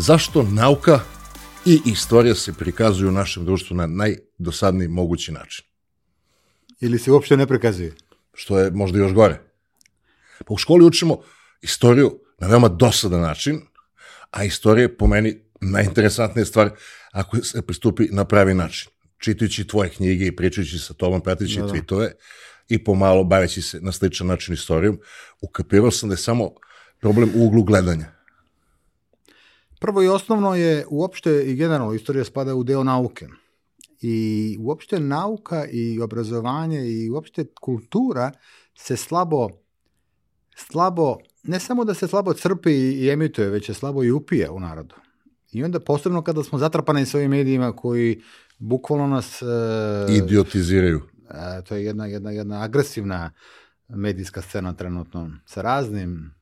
zašto nauka i istorija se prikazuju u našem društvu na najdosadniji mogući način. Ili se uopšte ne prikazuju. Što je možda još gore. Pa u školi učimo istoriju na veoma dosadan način, a istorija je po meni najinteresantnija stvar ako se pristupi na pravi način. Čitajući tvoje knjige i pričajući sa tobom, pratići da, da. tweetove i pomalo baveći se na sličan način istorijom, ukapirao sam da je samo problem u uglu gledanja. Prvo i osnovno je uopšte i generalno istorija spada u deo nauke. I uopšte nauka i obrazovanje i uopšte kultura se slabo, slabo, ne samo da se slabo crpi i emituje, već se slabo i upije u narodu. I onda posebno kada smo zatrpani s ovim medijima koji bukvalno nas... Uh, Idiotiziraju. Uh, to je jedna, jedna, jedna agresivna medijska scena trenutno sa raznim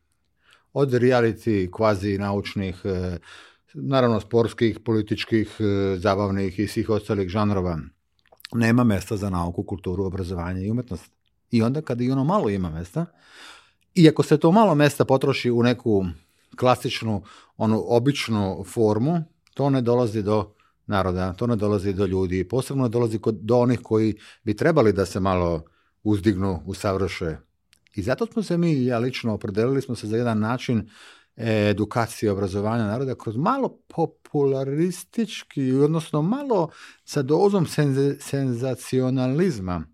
od reality, kvazi naučnih, e, naravno sportskih, političkih, e, zabavnih i svih ostalih žanrova. Nema mesta za nauku, kulturu, obrazovanje i umetnost. I onda kada i ono malo ima mesta, i ako se to malo mesta potroši u neku klasičnu, onu običnu formu, to ne dolazi do naroda, to ne dolazi do ljudi, posebno ne dolazi do onih koji bi trebali da se malo uzdignu, usavrše, I zato smo se mi, ja lično, opredelili smo se za jedan način edukacije obrazovanja naroda kroz malo popularistički, odnosno malo sa dozom senz- senzacionalizma.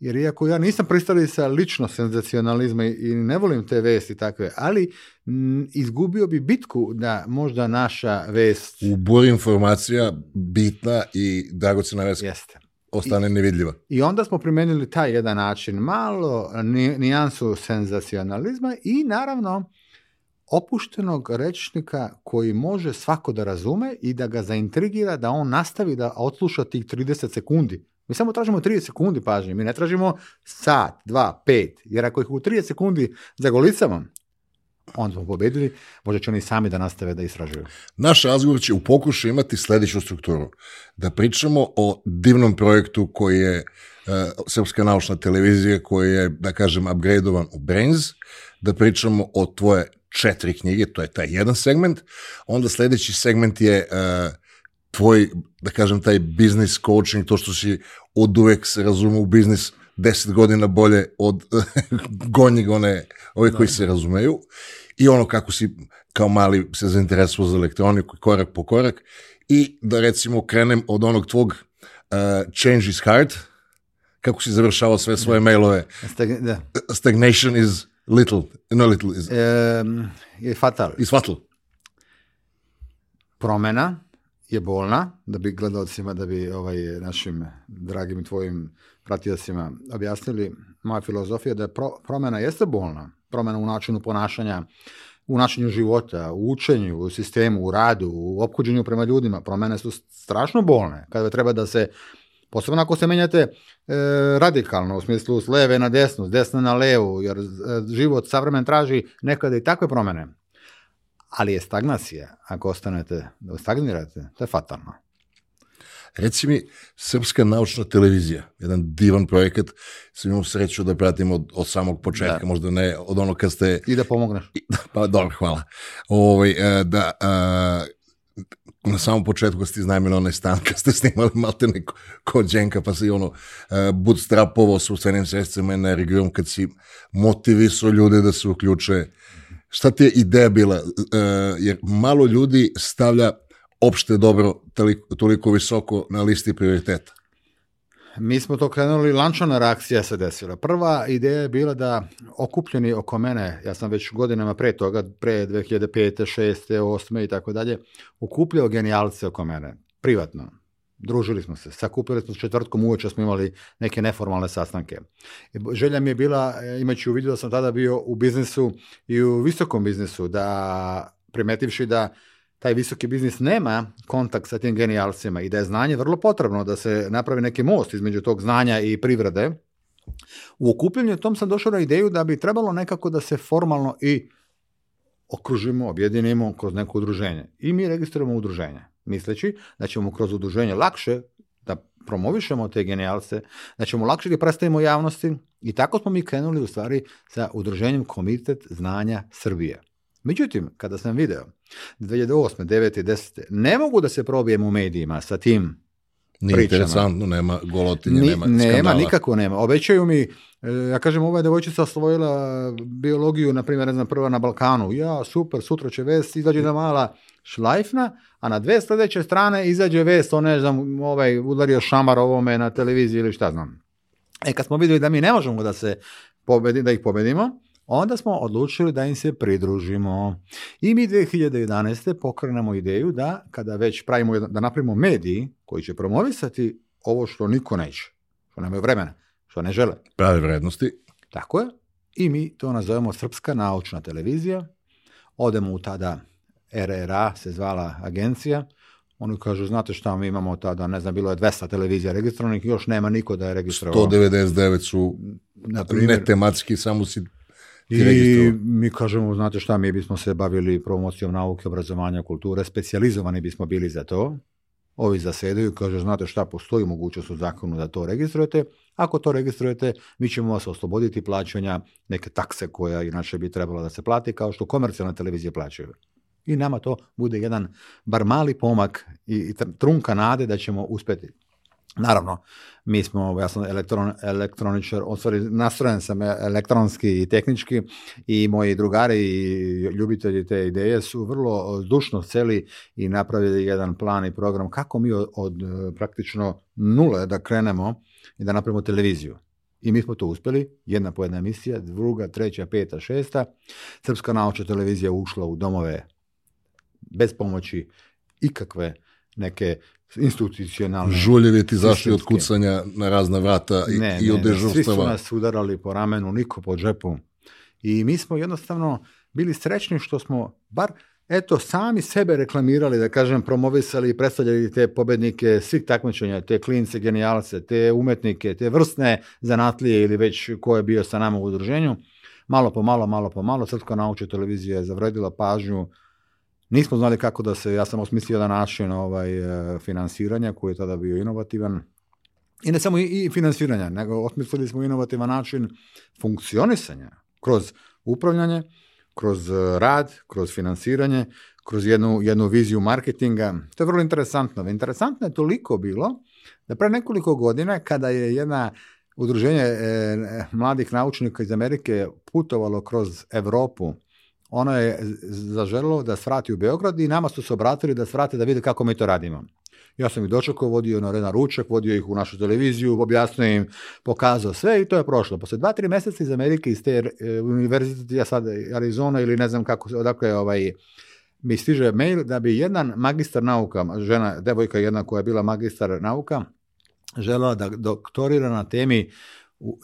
Jer iako ja nisam pristalica lično senzacionalizma i ne volim te vesti takve, ali m, izgubio bi bitku da možda naša vest... U bur informacija bitna i dragocena vest. Jeste ostane nevidljiva. I onda smo primenili taj jedan način, malo nijansu senzacionalizma i naravno opuštenog rečnika koji može svako da razume i da ga zaintrigira da on nastavi da odsluša tih 30 sekundi. Mi samo tražimo 30 sekundi pažnje, mi ne tražimo sat, dva, pet, jer ako ih u 30 sekundi zagolicamo, onda smo pobedili, možda će oni sami da nastave da istražuju. Naš razgovor će u pokušu imati sledeću strukturu. Da pričamo o divnom projektu koji je e, Srpska naučna televizija, koji je, da kažem, upgradeovan u Brains, da pričamo o tvoje četiri knjige, to je taj jedan segment, onda sledeći segment je e, tvoj, da kažem, taj biznis coaching, to što si od uvek se razume u biznis, deset godina bolje od gonjeg one, ove koji da. se razumeju. I ono kako si kao mali se zainteresuo za elektroniku korak po korak i da recimo krenem od onog tvog uh, Change is hard, kako si završavao sve svoje da. mailove. Stag, da. Stagnation is little, no little is... Um, je fatal. Is fatal. Promena je bolna, da bi gledalcima, da bi ovaj, našim dragim tvojim pratiocima da objasnili, moja filozofija da je da pro, promena jeste bolna, promena u načinu ponašanja, u načinju života, u učenju, u sistemu, u radu, u ophođenju prema ljudima, promene su strašno bolne, kada treba da se, posebno ako se menjate e, radikalno, u smislu s leve na desnu, s desne na levu, jer e, život savremen traži nekada i takve promene. Ali je stagnacija, ako ostanete da stagnirate, to je fatalno. Reci mi, Srpska naučna televizija, jedan divan projekat, sam imao sreću da pratim od, od samog početka, da. možda ne od ono kad ste... I da pomogneš. I, da, pa dobro, hvala. Ovo, ovaj, e, da, a, e, na samom početku ste iznajmili onaj stan, kad ste snimali maltene kod Đenka, pa si ono uh, e, bootstrapovao sobstvenim sredstvima i energijom, kad si motivisao ljude da se uključe. Šta ti je ideja bila? Uh, jer malo ljudi stavlja opšte dobro toliko, toliko visoko na listi prioriteta? Mi smo to krenuli, lančana reakcija se desila. Prva ideja je bila da okupljeni oko mene, ja sam već godinama pre toga, pre 2005. 6. 8. i tako dalje, okupljao genijalce oko mene, privatno. Družili smo se, sakupili smo četvrtkom uveče, smo imali neke neformalne sastanke. Želja mi je bila, imajući u vidu da sam tada bio u biznesu i u visokom biznesu, da primetivši da uh, taj visoki biznis nema kontakt sa tim genijalcima i da je znanje vrlo potrebno da se napravi neki most između tog znanja i privrede. U okupljenju tom sam došao na ideju da bi trebalo nekako da se formalno i okružimo, objedinimo kroz neko udruženje. I mi registrujemo udruženje, misleći da ćemo kroz udruženje lakše da promovišemo te genijalce, da ćemo lakše da predstavimo javnosti i tako smo mi krenuli u stvari sa udruženjem Komitet znanja Srbije. Međutim, kada sam video 2008. 9. 10. Ne mogu da se probijem u medijima sa tim Nije pričama. interesantno, nema golotinje, Ni, nema skandala. Nema, nikako nema. Obećaju mi, e, ja kažem, ova devojčica osvojila biologiju, na primjer, ne znam, prva na Balkanu. Ja, super, sutra će vest, izađe da mala šlajfna, a na dve sledeće strane izađe vest, on ne znam, ovaj, udario šamar ovome na televiziji ili šta znam. E, kad smo videli da mi ne možemo da se pobedi, da ih pobedimo, onda smo odlučili da im se pridružimo. I mi 2011. pokrenemo ideju da kada već pravimo, da napravimo mediji koji će promovisati ovo što niko neće, što nemaju vremena, što ne žele. Prave vrednosti. Tako je. I mi to nazovemo Srpska naučna televizija. Odemo u tada RRA, se zvala agencija. Oni kažu, znate šta, mi imamo tada, ne znam, bilo je 200 televizija registrovanih, još nema niko da je registrovao. 199 su na primjer, tematski, samo si I mi kažemo, znate šta, mi bismo se bavili promocijom nauke, obrazovanja, kulture, specijalizovani bismo bili za to. Ovi zasedaju, kaže, znate šta, postoji mogućnost u zakonu da to registrujete. Ako to registrujete, mi ćemo vas osloboditi plaćanja neke takse koja inače bi trebala da se plati, kao što komercijalne televizije plaćaju. I nama to bude jedan, bar mali pomak i, i trunka nade da ćemo uspeti. Naravno, mi smo, ja sam elektron, elektroničar, u stvari nastrojen sam e, elektronski i tehnički i moji drugari i ljubitelji te ideje su vrlo dušno celi i napravili jedan plan i program kako mi od, od e, praktično nule da krenemo i da napravimo televiziju. I mi smo to uspeli, jedna po jedna emisija, druga, treća, peta, šesta. Srpska naučna televizija ušla u domove bez pomoći ikakve neke institucionalne. Žuljev je ti zašli od kucanja na razna vrata i, ne, i od dežurstava. svi su nas udarali po ramenu, niko po džepu. I mi smo jednostavno bili srećni što smo bar eto sami sebe reklamirali, da kažem, promovisali i predstavljali te pobednike svih takmičenja, te klince, genijalce, te umetnike, te vrsne zanatlije ili već ko je bio sa nama u udruženju. Malo po malo, malo po malo, Srpska naučna televizija je zavredila pažnju Nismo znali kako da se, ja sam osmislio da način ovaj, eh, finansiranja koji je tada bio inovativan. I ne samo i, finansiranja, nego osmislili smo inovativan način funkcionisanja kroz upravljanje, kroz eh, rad, kroz finansiranje, kroz jednu, jednu viziju marketinga. To je vrlo interesantno. Interesantno je toliko bilo da pre nekoliko godina kada je jedna udruženje e, mladih naučnika iz Amerike putovalo kroz Evropu ono je zaželilo da svrati u Beograd i nama su se obratili da svrate da vide kako mi to radimo. Ja sam ih dočekao, vodio na Rena ručak, vodio ih u našu televiziju, objasnio im, pokazao sve i to je prošlo. Posle dva, tri meseca iz Amerike, iz te e, univerzitete, ja sad Arizona ili ne znam kako, odakle ovaj, mi stiže mail da bi jedan magistar nauka, žena, devojka jedna koja je bila magistar nauka, žela da doktorira na temi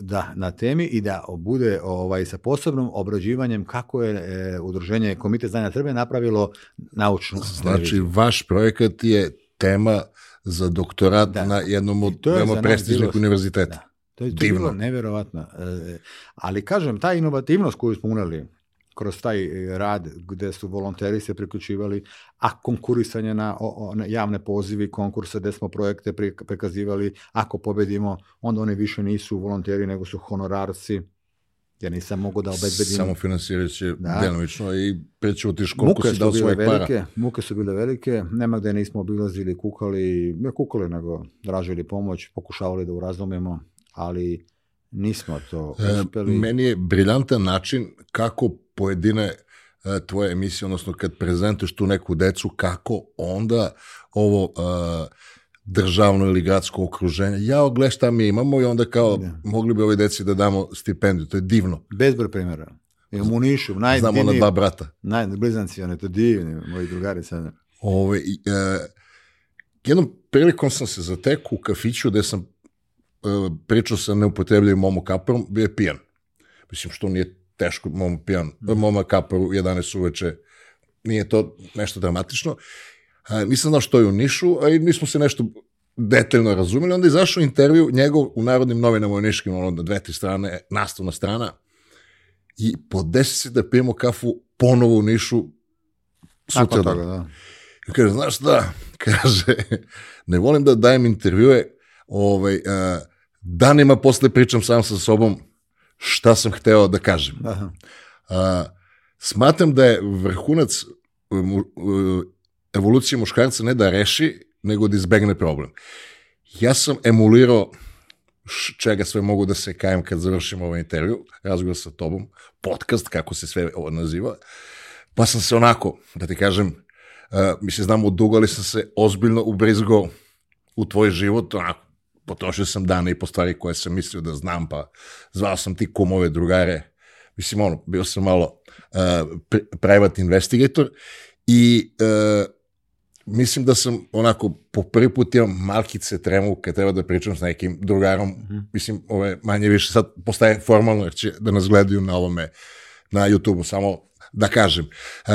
da, na temi i da bude ovaj, sa posebnom obrađivanjem kako je e, udruženje Komite znanja Srbije napravilo naučnu Znači, vaš projekat je tema za doktorat da. na jednom od veoma prestižnih univerziteta. Da. To je, to je bilo neverovatno. E, e, ali kažem, ta inovativnost koju smo uneli, kroz taj e, rad gde su volonteri se priključivali, a konkurisanje na, o, na javne pozivi, konkurse gde smo projekte prikazivali, ako pobedimo, onda oni više nisu volonteri nego su honorarci, Ja nisam mogao da obezbedim... Samo finansirajući da. delovično i prećutiš koliko muke si dao svojih velike, Muke su bile velike, nema gde nismo obilazili, kukali, ne kukali, nego dražili pomoć, pokušavali da urazumemo, ali Nismo to e, uspeli. E, meni je briljantan način kako pojedine e, tvoje emisije, odnosno kad prezentuješ tu neku decu, kako onda ovo uh, državno ili gradsko okruženje, ja gle šta mi imamo i onda kao da. mogli bi ovoj deci da damo stipendiju, to je divno. Bezbroj primjera. Imamo u Nišu, najdivniji. Znamo na dva brata. Naj, blizanci, one to divni, moji drugari sada. Ove, uh, jednom prilikom sam se zateku u kafiću gde sam pričao sa neupotrebljivim Momo Kaperom, bio je pijan. Mislim, što nije teško Momo, pijan, da. Momo Kaper u 11 uveče, nije to nešto dramatično. A, nisam znao što je u Nišu, a i nismo se nešto detaljno razumeli. Onda je izašao intervju njegov u Narodnim novinama u Niškim, ono na dve, tri strane, nastavna strana, i po deset se da pijemo kafu ponovo u Nišu sutra. Tako da. I kaže, znaš šta, kaže, ne volim da dajem intervjue, ovaj, uh, danima posle pričam sam sa sobom šta sam hteo da kažem. Aha. A, smatram da je vrhunac um, evolucije muškarca ne da reši, nego da izbegne problem. Ja sam emulirao čega sve mogu da se kajem kad završim ovaj intervju, razgovor sa tobom, podcast, kako se sve ovo naziva, pa sam se onako, da ti kažem, uh, se znamo dugo, ali sam se ozbiljno ubrizgao u tvoj život, onako, potrošio sam dane i po stvari koje sam mislio da znam, pa zvao sam ti kumove, drugare, mislim, ono, bio sam malo uh, e, private investigator i uh, mislim da sam onako po prvi put imam malkice tremu kad treba da pričam s nekim drugarom, mm -hmm. mislim, ove, manje više sad postaje formalno jer će da nas gledaju na ovome, na YouTube-u, samo da kažem. Uh,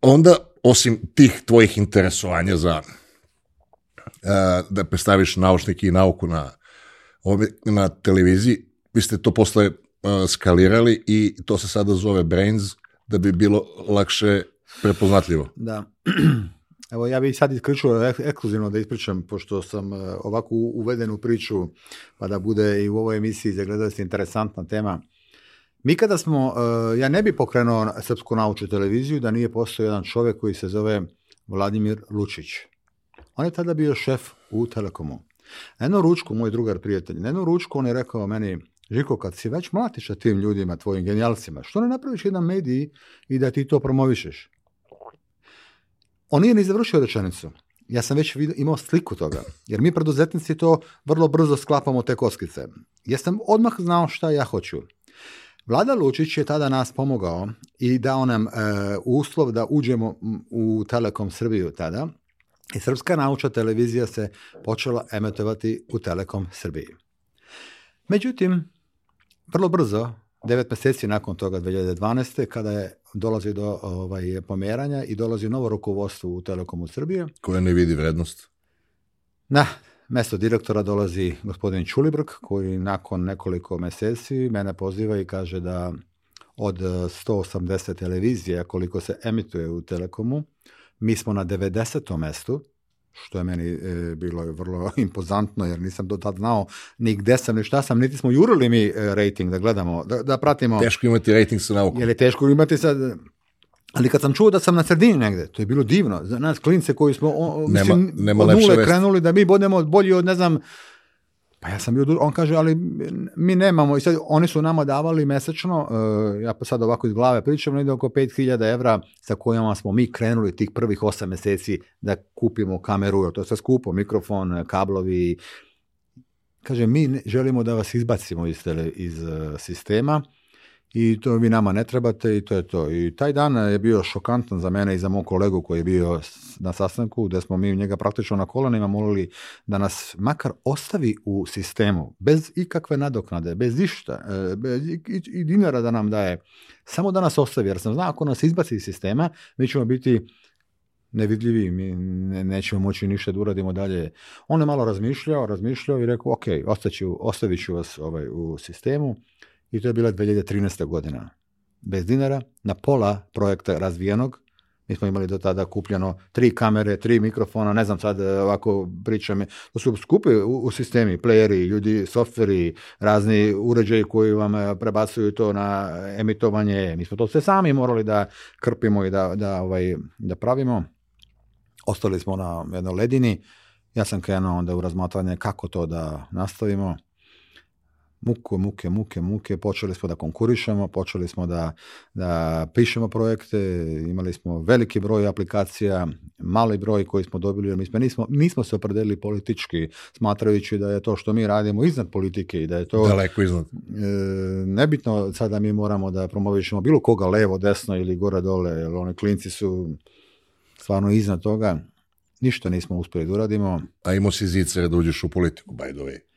onda, osim tih tvojih interesovanja za da predstaviš naučnike i nauku na, na televiziji. Vi ste to posle skalirali i to se sada zove Brains, da bi bilo lakše prepoznatljivo. Da. Evo, ja bih sad isključio ekskluzivno da ispričam, pošto sam ovako u priču, pa da bude i u ovoj emisiji za gledalce interesantna tema. Mi kada smo, ja ne bi pokrenuo Srpsku naučnu televiziju da nije postao jedan čovjek koji se zove Vladimir Lučić. On je tada bio šef u Telekomu. Na jednu ručku, moj drugar prijatelj, na jednu ručku on je rekao meni, Žiko, kad si već mlatiš sa tim ljudima, tvojim genijalcima, što ne napraviš jedan mediji i da ti to promovišeš? On nije ni završio rečenicu. Ja sam već vidio, imao sliku toga, jer mi preduzetnici to vrlo brzo sklapamo te koskice. Ja sam odmah znao šta ja hoću. Vlada Lučić je tada nas pomogao i dao nam e, uslov da uđemo u Telekom Srbiju tada i Srpska naučna televizija se počela emitovati u Telekom Srbiji. Međutim, vrlo brzo, devet meseci nakon toga 2012. kada je dolazi do ovaj, pomeranja i dolazi novo rukovodstvo u Telekomu Srbije. Koje ne vidi vrednost? Na mesto direktora dolazi gospodin Čulibrk koji nakon nekoliko meseci mene poziva i kaže da od 180 televizija koliko se emituje u Telekomu, Mi smo na 90. mestu, što je meni e, bilo vrlo impozantno, jer nisam do tad znao ni gde sam, ni šta sam, niti smo jurili mi e, rating da gledamo, da, da pratimo. Teško imati rating sa naukom. Jer je teško imati sad, Ali kad sam čuo da sam na sredini negde, to je bilo divno. Za nas klince koji smo o, mislim, nema, od nule krenuli da mi budemo bolji od, ne znam, ja sam bio dužan, on kaže, ali mi nemamo, i sad oni su nama davali mesečno, uh, ja pa sad ovako iz glave pričam, negde oko 5000 evra sa kojima smo mi krenuli tih prvih 8 meseci da kupimo kameru, jer to je sve skupo, mikrofon, kablovi, kaže, mi želimo da vas izbacimo iz, tele, iz uh, sistema, i to vi nama ne trebate i to je to. I taj dan je bio šokantan za mene i za mog kolegu koji je bio na sastanku gde smo mi njega praktično na kolanima molili da nas makar ostavi u sistemu bez ikakve nadoknade, bez ništa, e, bez i, i, i dinara da nam daje. Samo da nas ostavi jer sam znao ako nas izbaci iz sistema mi ćemo biti nevidljivi, mi ne, nećemo moći ništa da uradimo dalje. On je malo razmišljao, razmišljao i rekao, ok, ostaću, ostavit ću vas ovaj, u sistemu, i to je bila 2013. godina. Bez dinara, na pola projekta razvijenog, mi smo imali do tada kupljeno tri kamere, tri mikrofona, ne znam sad e, ovako pričam, to su skupi u, u sistemi, playeri, ljudi, softveri, razni uređaji koji vam e, prebacuju to na emitovanje, mi smo to sve sami morali da krpimo i da, da, ovaj, da pravimo. Ostali smo na jednoj ledini, ja sam krenuo onda u razmatranje kako to da nastavimo muke, muke, muke, muke, počeli smo da konkurišemo, počeli smo da, da pišemo projekte, imali smo veliki broj aplikacija, mali broj koji smo dobili, jer mi smo, nismo, nismo se opredelili politički, smatrajući da je to što mi radimo iznad politike i da je to... Daleko iznad. E, nebitno sada mi moramo da promovišemo bilo koga levo, desno ili gore, dole, jer oni klinci su stvarno iznad toga. Ništa nismo uspeli da uradimo. A imao si zicere da uđeš u politiku, by the way.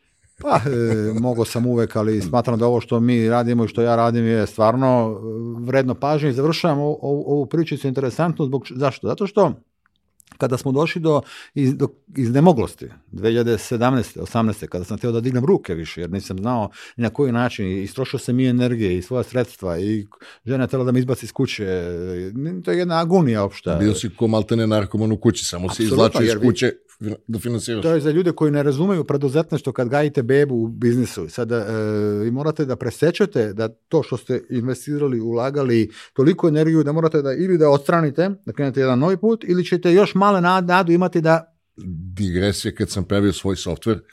Pa, e, mogao sam uvek, ali smatram da ovo što mi radimo i što ja radim je stvarno e, vredno pažnje završavam ovu, ovu pričicu interesantno. Zbog, zašto? Zato što kada smo došli do, iz, do iznemoglosti 2017. 18. kada sam hteo da dignem ruke više jer nisam znao ni na koji način istrošio sam i energije i svoja sredstva i žena tela da me izbaci iz kuće e, to je jedna agonija opšta bio si ko maltene narkoman u kući samo se izlačio iz kuće da finansiraš. To da, je za ljude koji ne razumeju što kad gajite bebu u biznisu. Sada e, vi morate da presečete da to što ste investirali, ulagali toliko energiju da morate da ili da odstranite, da krenete jedan novi put ili ćete još male nadu imati da... Digresija kad sam pravio svoj softver, e,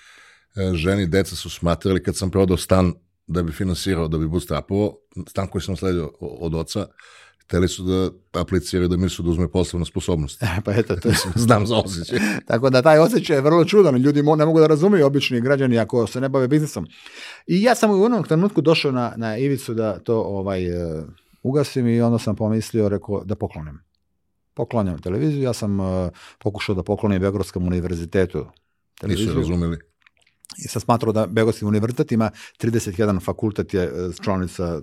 ženi i deca su smatrali kad sam prodao stan da bi finansirao, da bi bootstrapovao, stan koji sam sledio od oca, hteli su da apliciraju da Mirsu da uzme poslovnu sposobnost. E, pa eto, to... Znam za osjećaj. Tako da taj osjećaj je vrlo čudan. Ljudi ne mogu da razumiju obični građani ako se ne bave biznisom. I ja sam u onom trenutku došao na, na ivicu da to ovaj, e, ugasim i onda sam pomislio reko, da poklonim. Poklanjam televiziju. Ja sam uh, pokušao da poklonim Beogradskom univerzitetu. Televiziju. Nisu razumeli i sam smatrao da Beogradskim univerzitetima 31 fakultet je e, članica e,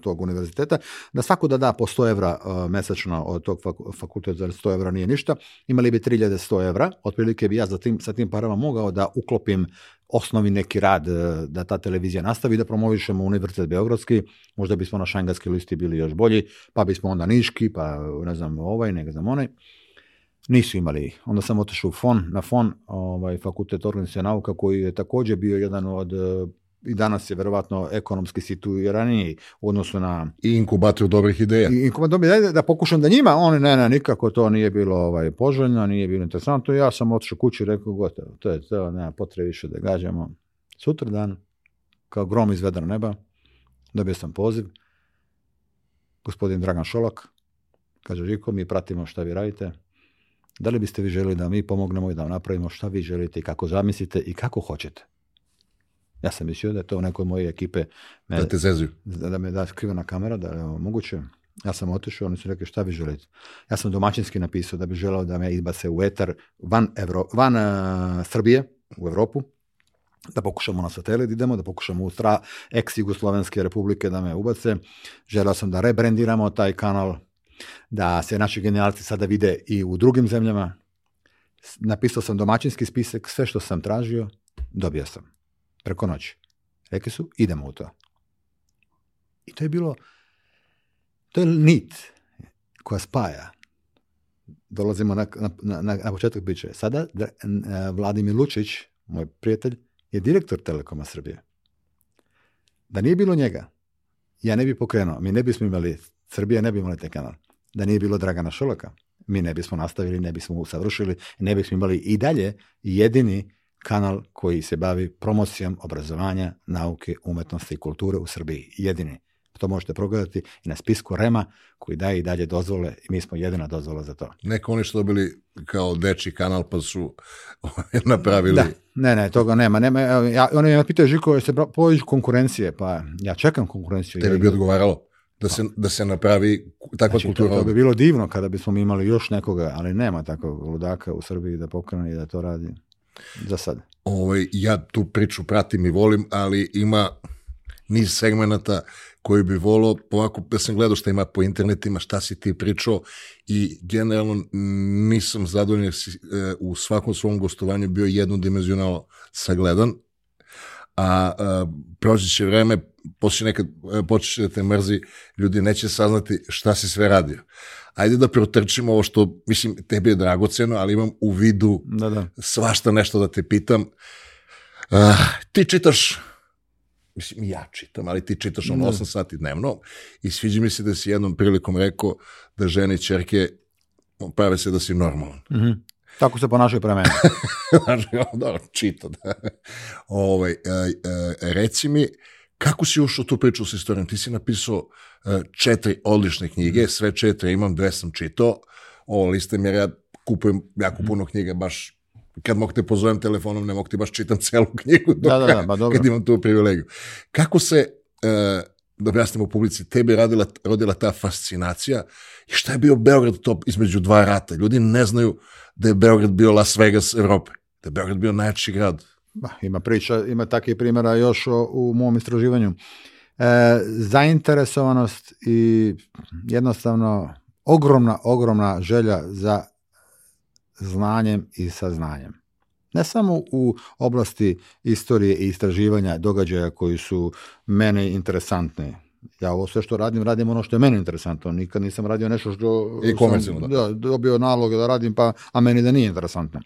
tog univerziteta, da svako da da po 100 evra e, mesečno od tog fakulteta, jer 100 evra nije ništa, imali bi 3100 evra, otprilike bi ja za tim, sa tim parama mogao da uklopim osnovi neki rad da ta televizija nastavi, da promovišemo Univerzitet Beogradski, možda bismo na šangarski listi bili još bolji, pa bismo onda niški, pa ne znam ovaj, ne znam onaj nisu imali ih. Onda sam otišao u FON, na FON, ovaj, fakultet organizacijona nauka, koji je takođe bio jedan od e, i danas je verovatno ekonomski situiraniji u odnosu na... I inkubator dobrih ideja. I inkubator dobrih ideja, da pokušam da njima, oni ne, ne, nikako to nije bilo ovaj, poželjno, nije bilo interesantno. Ja sam otišao kući i rekao, gotovo, to je to, nema potrebe više da gađamo. Sutra dan, kao grom iz vedra neba, dobio sam poziv, gospodin Dragan Šolak, kaže, Žiko, mi pratimo šta vi radite, Da li biste vi želi da mi pomognemo i da napravimo šta vi želite i kako zamislite i kako hoćete? Ja sam mislio da je to nekoj moje ekipe... Me, da te zezuju. Da, da me da skrivena kamera, da je moguće. Ja sam otišao, oni su rekli šta vi želite. Ja sam domaćinski napisao da bi želeo da me izbace u etar van, Evro, van uh, Srbije, u Evropu, da pokušamo na satelit idemo, da pokušamo u stra, ex Jugoslovenske republike da me ubace. Želeo sam da rebrandiramo taj kanal, da se naši generalci sada vide i u drugim zemljama. Napisao sam domaćinski spisak, sve što sam tražio, dobio sam. Preko noći. Rekli su, idemo u to. I to je bilo, to je nit koja spaja. Dolazimo na, na, na, na početak biće. Sada e, Vladimir Lučić, moj prijatelj, je direktor Telekoma Srbije. Da nije bilo njega, ja ne bi pokrenuo, mi ne bismo imali Srbija ne bi imala taj kanal. Da nije bilo Dragana Šolaka, mi ne bismo nastavili, ne bismo usavršili, ne bismo imali i dalje jedini kanal koji se bavi promocijom obrazovanja, nauke, umetnosti i kulture u Srbiji. Jedini. To možete progledati i na spisku REMA koji daje i dalje dozvole i mi smo jedina dozvola za to. Neko oni što bili kao deči kanal pa su ovaj, napravili... Da, ne, ne, toga nema. nema ja, oni me pitaju, Žiko, se pojiš konkurencije, pa ja čekam konkurenciju. Tebi bi odgovaralo? da se, da se napravi takva znači, kultura. To, to bi bilo divno kada bismo imali još nekoga, ali nema takvog ludaka u Srbiji da pokrene i da to radi za sad. Ovaj, ja tu priču pratim i volim, ali ima niz segmenata koji bi volao, ovako da sam gledao šta ima po internetima, šta si ti pričao i generalno nisam zadovoljan jer si e, u svakom svom gostovanju bio jednodimenzionalno sagledan, a, a proći će vreme, posle nekad, e, počeš da te mrzi, ljudi neće saznati šta si sve radio. Ajde da protrčimo ovo što, mislim, tebi je dragoceno, ali imam u vidu da, da. svašta nešto da te pitam. A, ti čitaš mislim, ja čitam, ali ti čitaš ono 8 da. sati dnevno i sviđa mi se da si jednom prilikom rekao da žene i čerke prave se da si normalan. Mm -hmm. Tako se ponašaju prema meni. znači, da, čito, da. Ovaj, e, e, reci mi, kako si ušao tu priču s istorijom? Ti si napisao e, četiri odlične knjige, mhm. sve četiri imam, dve sam čitao. Ovo mi, jer ja kupujem jako mhm. puno knjige, baš kad mogu te pozovem telefonom, ne mogu ti baš čitam celu knjigu dok, da, da, da, ba, dobro. kad imam tu privilegiju. Kako se, e, da objasnim u publici, tebi radila, rodila ta fascinacija i šta je bio Beograd top između dva rata? Ljudi ne znaju da je Beograd bio Las Vegas Evrope, da je Beograd bio najjači grad. Ba, ima priča, ima takve primjera još o, u mom istraživanju. E, zainteresovanost i jednostavno ogromna, ogromna želja za znanjem i saznanjem. Ne samo u oblasti istorije i istraživanja događaja koji su mene interesantni, ja ovo sve što radim, radim ono što je meni interesantno. Nikad nisam radio nešto što... I komercijno, da. da. dobio nalog da radim, pa, a meni da nije interesantno.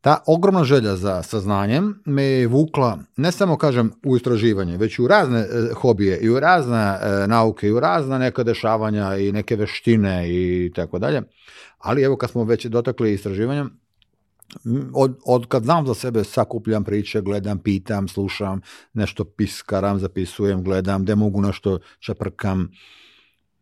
Ta ogromna želja za saznanjem me je vukla, ne samo kažem u istraživanje, već i u razne e, hobije, i u razne e, nauke, i u razna neka dešavanja, i neke veštine, i tako dalje. Ali evo kad smo već dotakli istraživanjem, od, od kad znam za sebe sakupljam priče, gledam, pitam, slušam, nešto piskaram, zapisujem, gledam, gde mogu nešto čaprkam.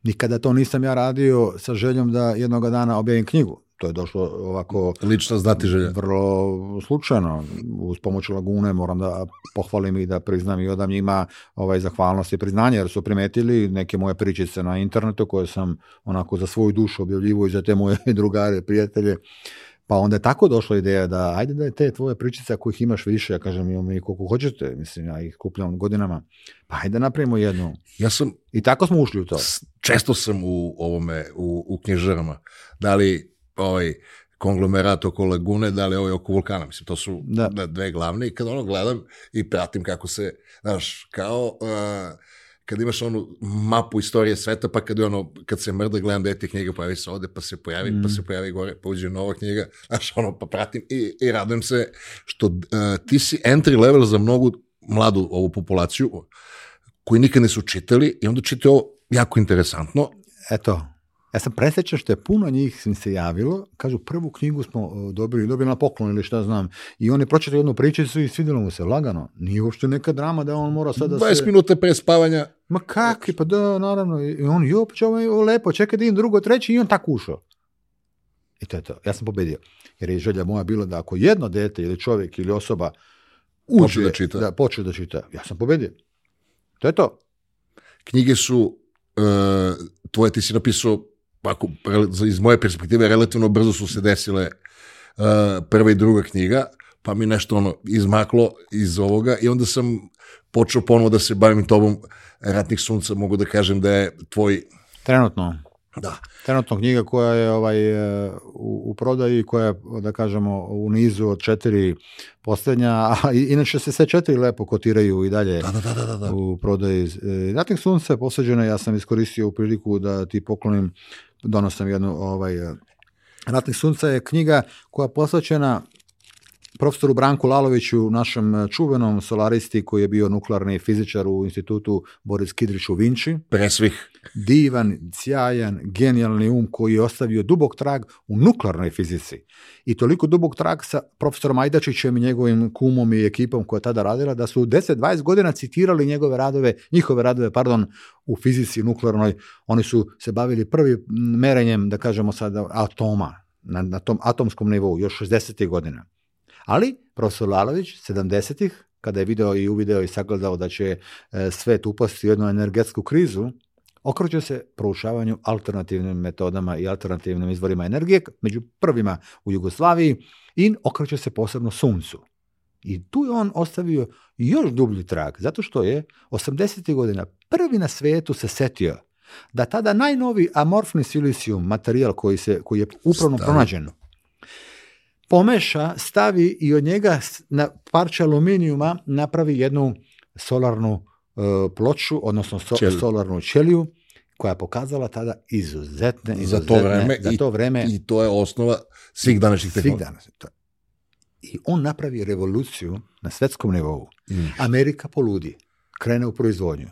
Nikada to nisam ja radio sa željom da jednoga dana objavim knjigu. To je došlo ovako... Lično znati želja. Vrlo slučajno. Uz pomoć Lagune moram da pohvalim i da priznam i odam njima ovaj, zahvalnost i priznanje, jer su primetili neke moje pričice na internetu koje sam onako za svoju dušu objavljivo i za te moje drugare, prijatelje Pa onda je tako došla ideja da ajde da je te tvoje pričice ako ih imaš više, ja kažem imam i koliko hoćete, mislim ja ih kupljam godinama, pa ajde da napravimo jednu. Ja sam... I tako smo ušli u to. Često sam u ovome, u, u knjižarama. Da li ovaj, konglomerat oko lagune, da li ovaj oko vulkana, mislim, to su da. da dve glavne i kad ono gledam i pratim kako se, znaš, kao... Uh, kad imaš onu mapu istorije sveta, pa kad je ono, kad se mrda, gledam dete da knjiga, pojavi se ovde, pa se pojavi, pa mm. pa se pojavi gore, pa uđe nova knjiga, znaš, ono, pa pratim i, i radujem se što uh, ti si entry level za mnogu mladu ovu populaciju, koji nikad nisu čitali i onda čite ovo jako interesantno. Eto, Ja sam presjećan što je puno njih mi se javilo, kažu prvu knjigu smo e, dobili, dobili na poklon ili šta znam, i on je pročitao jednu pričicu i svidjelo mu se, lagano, nije uopšte neka drama da on mora sada 20 se... 20 minuta pre spavanja. Ma kakvi, pa da, naravno, i on, jo, pa ovo je lepo, čekaj da idem drugo, treći i on tako ušao. I to je to, ja sam pobedio, jer je želja moja bila da ako jedno dete ili čovjek ili osoba da uđe, da čita, da, počne da čita ja sam pobedio. To je to. Knjige su, uh, tvoje ti si napisao ako, iz moje perspektive, relativno brzo su se desile uh, prva i druga knjiga, pa mi nešto ono izmaklo iz ovoga i onda sam počeo ponovo da se bavim tobom Ratnih sunca, mogu da kažem da je tvoj... Trenutno. Da. Trenutno knjiga koja je ovaj, e, u, u prodaji, koja je, da kažemo, u nizu od četiri poslednja, a inače se sve četiri lepo kotiraju i dalje da, da, da, da, da. da. u prodaji. E, Ratnih sunca je posađena, ja sam iskoristio u priliku da ti poklonim donosim jednu ovaj, Ratnih sunca je knjiga koja je posvećena profesoru Branku Laloviću, našem e, čuvenom solaristi koji je bio nuklearni fizičar u institutu Boris Kidrić u Vinči. Pre svih. Divan, sjajan, genijalni um koji je ostavio dubog trag u nuklearnoj fizici. I toliko dubog trag sa profesorom Ajdačićem i njegovim kumom i ekipom koja tada radila, da su 10-20 godina citirali njegove radove, njihove radove, pardon, u fizici nuklearnoj. Oni su se bavili prvi merenjem, da kažemo sada, atoma, na, na tom atomskom nivou, još 60. godina. Ali profesor Lalović 70-ih kada je video i uvideo i sagledao da će e, svet upasti u jednu energetsku krizu, okreću se proučavanju alternativnim metodama i alternativnim izvorima energije, među prvima u Jugoslaviji, i okreću se posebno suncu. I tu je on ostavio još dublji trag, zato što je 80. godina prvi na svetu se setio da tada najnovi amorfni silicijum, materijal koji, se, koji je upravno Stav. pronađen, pomeša, stavi i od njega na parče aluminijuma napravi jednu solarnu e, ploču, odnosno so, Čelj. solarnu ćeliju koja je pokazala tada izuzetne, izuzetne za to vreme, za to vreme i, i to je osnova svih današnjih tehnologija. Svih danas. I on napravi revoluciju na svetskom nivou. Mm. Amerika poludi, krene u proizvodnju.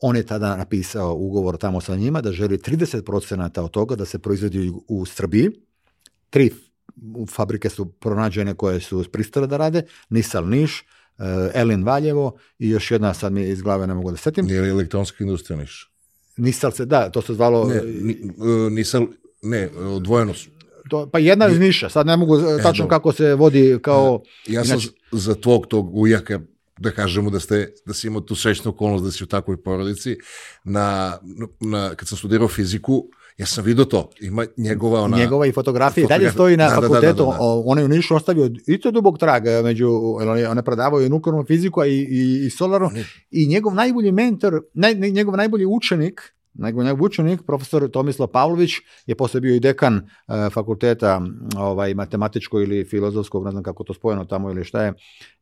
On je tada napisao ugovor tamo sa njima da želi 30% od toga da se proizvodi u Srbiji. Tri u fabrike su pronađene koje su pristale da rade, Nisal Niš, eh, Elin Valjevo i još jedna, sad mi iz glave ne mogu da setim. Nije li elektronska industrija Niš? Nisal se, da, to se zvalo... Ne, ni, eh, Nisal, ne, odvojeno su. To, pa jedna iz Niša, sad ne mogu eh, e, tačno e, kako se vodi kao... Ja sam inači... za tvog tog ujaka da kažemo da ste da si imao tu srećnu okolnost da si u takvoj porodici na, na kad sam studirao fiziku Ja sam vidio to, ima njegova ona... Njegova i fotografija, fotografija. dalje stoji na da, fakultetu, da, da, da, da. on je u Nišu ostavio i to dubog trag, e, među, on je, on je predavao i nuklearnu fiziku i, i, i solarnu, i njegov najbolji mentor, naj, njegov najbolji učenik, nego njegov učenik, profesor Tomislav Pavlović, je posle bio i dekan e, fakulteta ovaj, matematičko ili filozofskog, ne znam kako to spojeno tamo ili šta je,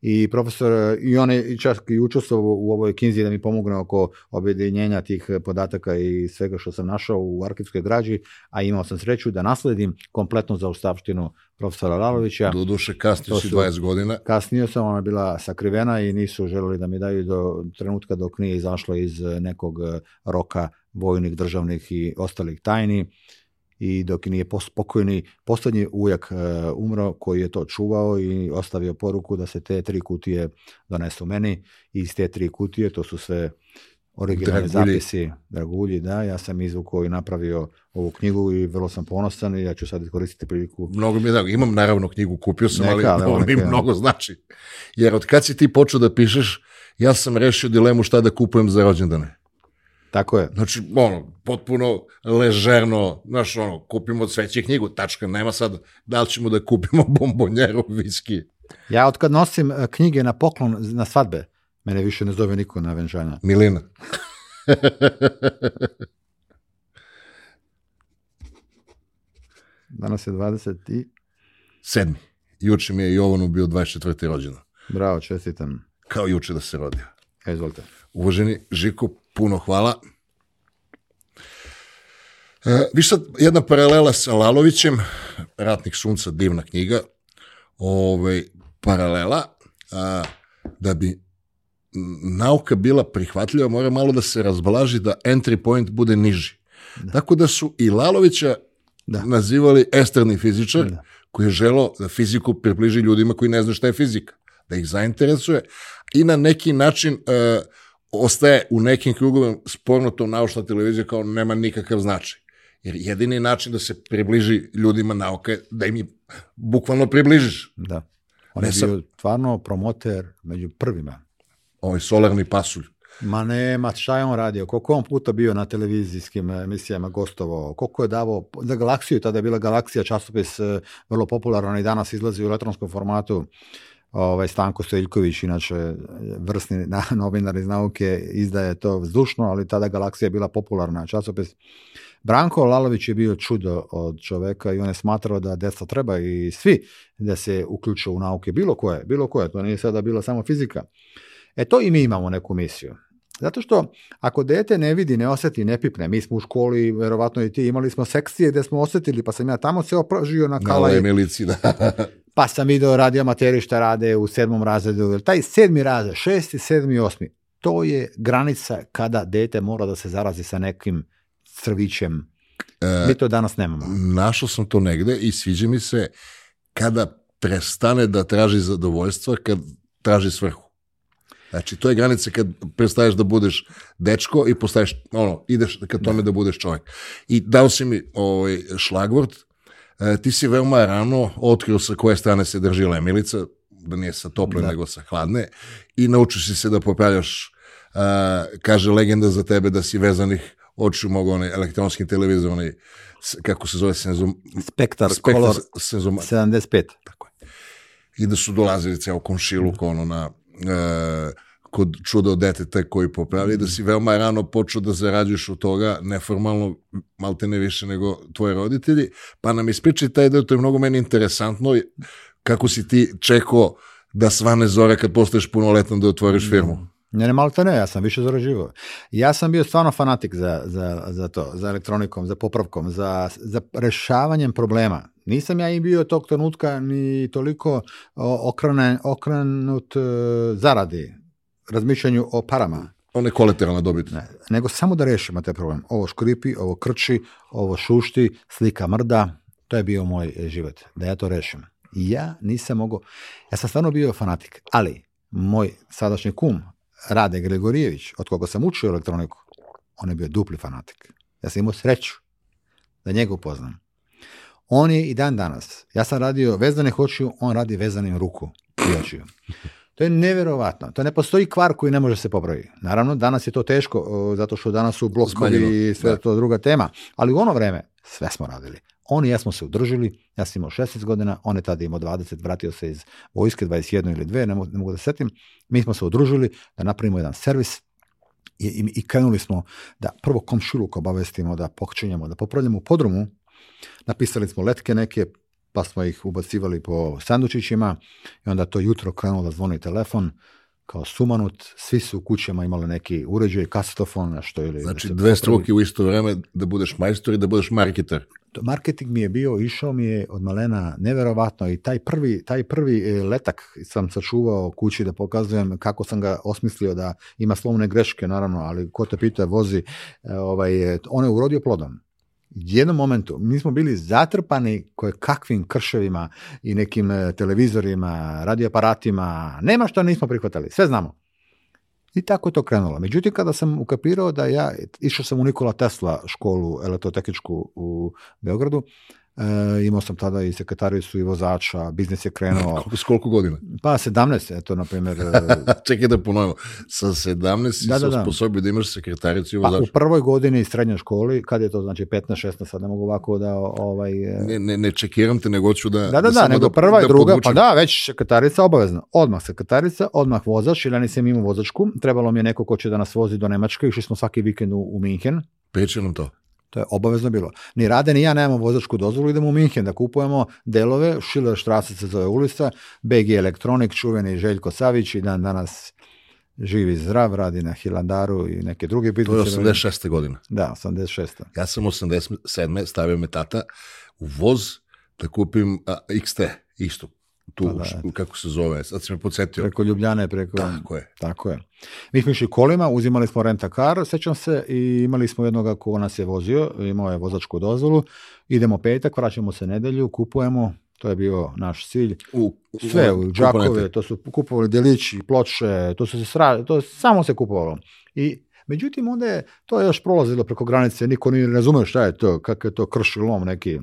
i profesor, i on je čak i učestvovao u ovoj kinzi da mi pomogne oko objedinjenja tih podataka i svega što sam našao u arhivskoj građi, a imao sam sreću da nasledim kompletnu zaustavštinu profesora Lalovića. Doduše kasnio si 20 godina. Kasnio sam, ona bila sakrivena i nisu želeli da mi daju do trenutka dok nije izašla iz nekog e, roka vojnih, državnih i ostalih tajni i dok nije pokojni poslednji ujak e, umro koji je to čuvao i ostavio poruku da se te tri kutije donesu meni i iz te tri kutije, to su sve originalni Dragulji. zapisi Dragulji, da, ja sam izvukao i napravio ovu knjigu i vrlo sam ponosan i ja ću sad koristiti priliku. Mnogo mi je, da, imam naravno knjigu, kupio sam, Neka, ali ovo mi mnogo znači. Jer od kad si ti počeo da pišeš, ja sam rešio dilemu šta da kupujem za rođendane. Tako je. Znači, ono, potpuno ležerno, znaš, ono, kupimo od sveće knjigu, tačka, nema sad da li ćemo da kupimo bombonjeru, viski. Ja od nosim e, knjige na poklon na svadbe, mene više ne zove niko na venžanja. Milina. Danas je 20 i... Sedmi. Juče mi je Jovanu bio 24. rođena. Bravo, čestitam. Kao juče da se rodio. E, izvolite. Uvaženi Žiko puno hvala. E, viš sad, jedna paralela sa Lalovićem, Ratnik sunca, divna knjiga, ovaj, paralela, a, da bi nauka bila prihvatljiva, mora malo da se razblaži da entry point bude niži. Da. Tako da su i Lalovića da. nazivali estrani fizičar, da. koji je želao da fiziku približi ljudima koji ne znaju šta je fizika, da ih zainteresuje i na neki način uh, ostaje u nekim krugovima sporno to naučna televizija kao nema nikakav značaj. Jer jedini način da se približi ljudima nauke je da im je bukvalno približiš. Da. On ne je bio stvarno promoter među prvima. Ovaj solarni pasulj. Ma ne, ma šta je on radio? Koliko je on puta bio na televizijskim eh, emisijama gostovao? Koliko je davo? Za da, Galaksiju, tada je bila Galaksija, časopis eh, vrlo popularan i danas izlazi u elektronskom formatu. Uh, ovaj, Stanko Stojiljković, inače vrsni na, novinar iz nauke, izdaje to vzdušno, ali tada Galaksija je bila popularna časopis. Branko Lalović je bio čudo od čoveka i on je smatrao da deca treba i svi da se uključe u nauke, bilo koje, bilo koje, to nije sada bila samo fizika. E to i mi imamo neku misiju. Zato što ako dete ne vidi, ne oseti, ne pipne, mi smo u školi, verovatno i ti, imali smo sekcije gde smo osetili, pa sam ja tamo se opražio na kalaj. Na milicina. Da. pa sam video radio amateri šta rade u sedmom razredu, taj sedmi razred, šesti, sedmi, osmi, to je granica kada dete mora da se zarazi sa nekim crvićem. E, Mi to danas nemamo. Našao sam to negde i sviđa mi se kada prestane da traži zadovoljstva, kad traži svrhu. Znači, to je granica kad prestaješ da budeš dečko i postaješ, ono, ideš ka tome da, da budeš čovjek. I dao si mi ovaj, šlagvort E, ti si veoma rano otkrio sa koje strane se drži lemilica, da nije sa tople da. nego sa hladne i naučiš se da popravljaš Uh, kaže legenda za tebe da si vezanih očiju mogu onaj elektronski televizor, onaj, kako se zove, senzum... Spektar, Spektar Color senzum, 75. Tako je. I da su dolazili ceo komšilu, ono na... Uh, kod čuda od deteta koji popravi, da mhm. si veoma rano počeo da zarađuješ od toga, neformalno, malte ne više nego tvoje roditelji, pa nam ispričaj taj deo, to je mnogo meni interesantno, kako si ti čekao da svane zora kad postaješ punoletan da otvoriš mhm. firmu? Ne, ne, malo ne, ja sam više zarađivao. Ja sam bio stvarno fanatik za, za, za to, za elektronikom, za popravkom, za, za rešavanjem problema. Nisam ja i bio tog trenutka ni toliko okrenut, okrenut eh, zaradi razmišljanju o parama. Ona je kolateralna dobit. Ne, nego samo da rešimo taj problem. Ovo škripi, ovo krči, ovo šušti, slika mrda. To je bio moj e, život. Da ja to rešim. Ja nisam mogao... Ja sam stvarno bio fanatik. Ali moj sadašnji kum, Rade Gregorijević, od koga sam učio elektroniku, on je bio dupli fanatik. Ja sam imao sreću da njega upoznam. On je i dan danas. Ja sam radio vezane hoću, on radi vezanim ruku i očiju. To je neverovatno. To ne postoji kvar koji ne može se popravi. Naravno, danas je to teško, zato što danas su blokovi i sve da. to druga tema. Ali u ono vreme sve smo radili. Oni i ja smo se udržili, ja sam imao 16 godina, on je tada imao 20, vratio se iz vojske 21 ili 2, ne mogu, ne mogu da setim. Mi smo se udružili da napravimo jedan servis, i, i, i krenuli smo da prvo komšiluk obavestimo, da pokčinjamo, da popravljamo podrumu, napisali smo letke neke, pa smo ih ubacivali po sandučićima i onda to jutro krenuo da zvoni telefon kao sumanut, svi su u kućama imali neki uređaj, kasetofon, što ili... Znači dve struke u isto vreme, da budeš majstor i da budeš marketer. To, Marketing mi je bio, išao mi je od malena neverovatno i taj prvi, taj prvi e, letak sam sačuvao kući da pokazujem kako sam ga osmislio da ima slovne greške naravno, ali ko te pita vozi, e, ovaj, e, on je urodio plodom jednom momentu mi smo bili zatrpani koje kakvim krševima i nekim e, televizorima, radioaparatima, nema što nismo prihvatali, sve znamo. I tako je to krenulo. Međutim, kada sam ukapirao da ja, e, išao sam u Nikola Tesla školu elektrotehničku u Beogradu, E, imao sam tada i sekretaricu i vozača, biznis je krenuo. S koliko godina? Pa 17, eto, na primjer. E, Čekaj da ponovimo. Sa 17 da, si da, da se da. osposobio da. imaš sekretaricu i pa, vozača. Pa, u prvoj godini srednje školi, kad je to, znači 15, 16, sad ne mogu ovako da... Ovaj, e, ne, ne, ne čekiram te, nego hoću da... Da, da, da, da nego da prva i druga, podvučem. pa da, već sekretarica obavezna. Odmah sekretarica, odmah vozač, ili ja nisam imao vozačku, trebalo mi je neko ko će da nas vozi do Nemačke, išli smo svaki vikend u, u Minhen. Peče nam to? To je obavezno bilo. Ni Rade, ni ja nemamo vozačku dozvolu, idemo u Minhen da kupujemo delove, Schiller štrasa se zove ulica, BG Elektronik, čuveni Željko Savić i dan danas živi zdrav, radi na Hilandaru i neke druge biznice. To je 86. godina. Da, 86. Ja sam 87. stavio me tata u voz da kupim a, XT, isto tu, pa da, kako se zove, sad se me podsjetio. Preko Ljubljane, preko... Tako je. Tako je. Mi smo išli kolima, uzimali smo renta kar, sećam se, i imali smo jednoga ko nas je vozio, imao je vozačku dozvolu, idemo petak, vraćamo se nedelju, kupujemo, to je bio naš cilj. U, Sve, u, u džakove, to su kupovali delići, ploče, to su se sra... to samo se kupovalo. I Međutim, onda je to je još prolazilo preko granice, niko nije razumeo šta je to, kakav je to krš lom neki